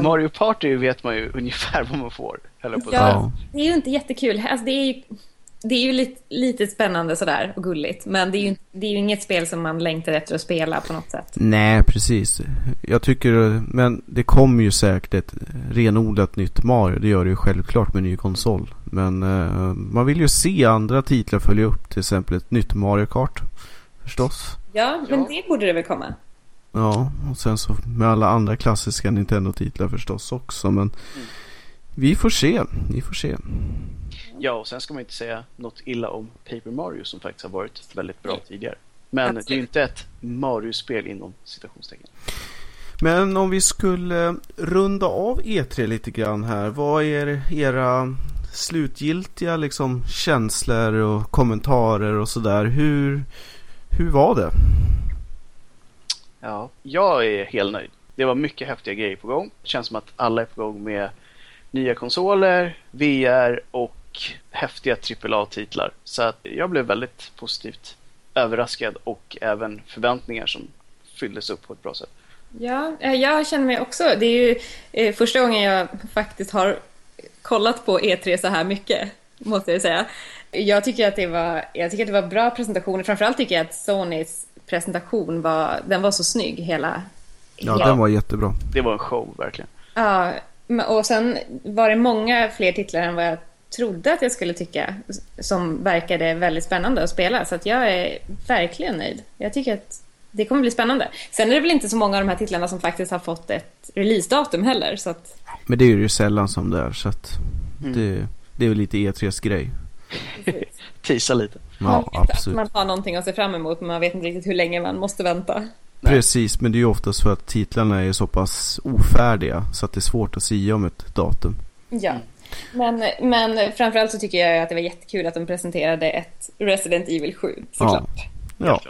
B: Mario Party vet man ju ungefär vad man får. Eller på
C: ja, det är ju inte jättekul. Alltså, det är ju, det är ju lite, lite spännande sådär och gulligt. Men det är, ju, det är ju inget spel som man längtar efter att spela på något sätt.
A: Nej, precis. Jag tycker, men det kommer ju säkert ett renodlat nytt Mario. Det gör det ju självklart med ny konsol. Men uh, man vill ju se andra titlar följa upp. Till exempel ett nytt Mario Kart. Förstås.
C: Ja, men ja. det borde det väl komma.
A: Ja, och sen så med alla andra klassiska Nintendo-titlar förstås också. Men mm. vi får se. Vi får se.
B: Ja, och sen ska man inte säga något illa om Paper Mario som faktiskt har varit väldigt bra tidigare. Men Absolut. det är ju inte ett Mario-spel inom citationstecken.
A: Men om vi skulle runda av E3 lite grann här. Vad är era slutgiltiga liksom, känslor och kommentarer och sådär? Hur, hur var det?
B: Ja, jag är helt nöjd. Det var mycket häftiga grejer på gång. Det känns som att alla är på gång med nya konsoler, VR och häftiga AAA-titlar. Så att jag blev väldigt positivt överraskad och även förväntningar som fylldes upp på ett bra sätt.
C: Ja, eh, jag känner mig också. Det är ju eh, första gången jag faktiskt har kollat på E3 så här mycket, måste jag säga. Jag tycker att det var, jag tycker att det var bra presentationer. Framförallt tycker jag att Sonys presentation var, den var så snygg hela...
A: Ja, hela... den var jättebra.
B: Det var en show, verkligen.
C: Ja, och sen var det många fler titlar än vad jag trodde att jag skulle tycka som verkade väldigt spännande att spela. Så att jag är verkligen nöjd. Jag tycker att det kommer bli spännande. Sen är det väl inte så många av de här titlarna som faktiskt har fått ett releasedatum heller. Så att...
A: Men det är ju sällan som det är. Så att mm. det, det är väl lite E3s grej.
B: Tisa lite.
A: Ja, absolut.
C: Man har någonting att se fram emot men man vet inte riktigt hur länge man måste vänta.
A: Precis, men det är ju oftast för att titlarna är så pass ofärdiga så att det är svårt att säga om ett datum.
C: Ja, men, men framförallt så tycker jag att det var jättekul att de presenterade ett Resident Evil 7 såklart.
A: Ja. Ja.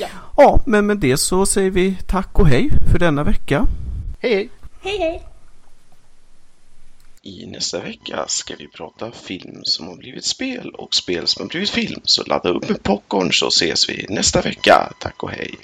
A: ja. ja, men med det så säger vi tack och hej för denna vecka.
B: Hej hej!
C: Hej hej!
D: I nästa vecka ska vi prata film som har blivit spel och spel som har blivit film. Så ladda upp med popcorn så ses vi nästa vecka. Tack och hej!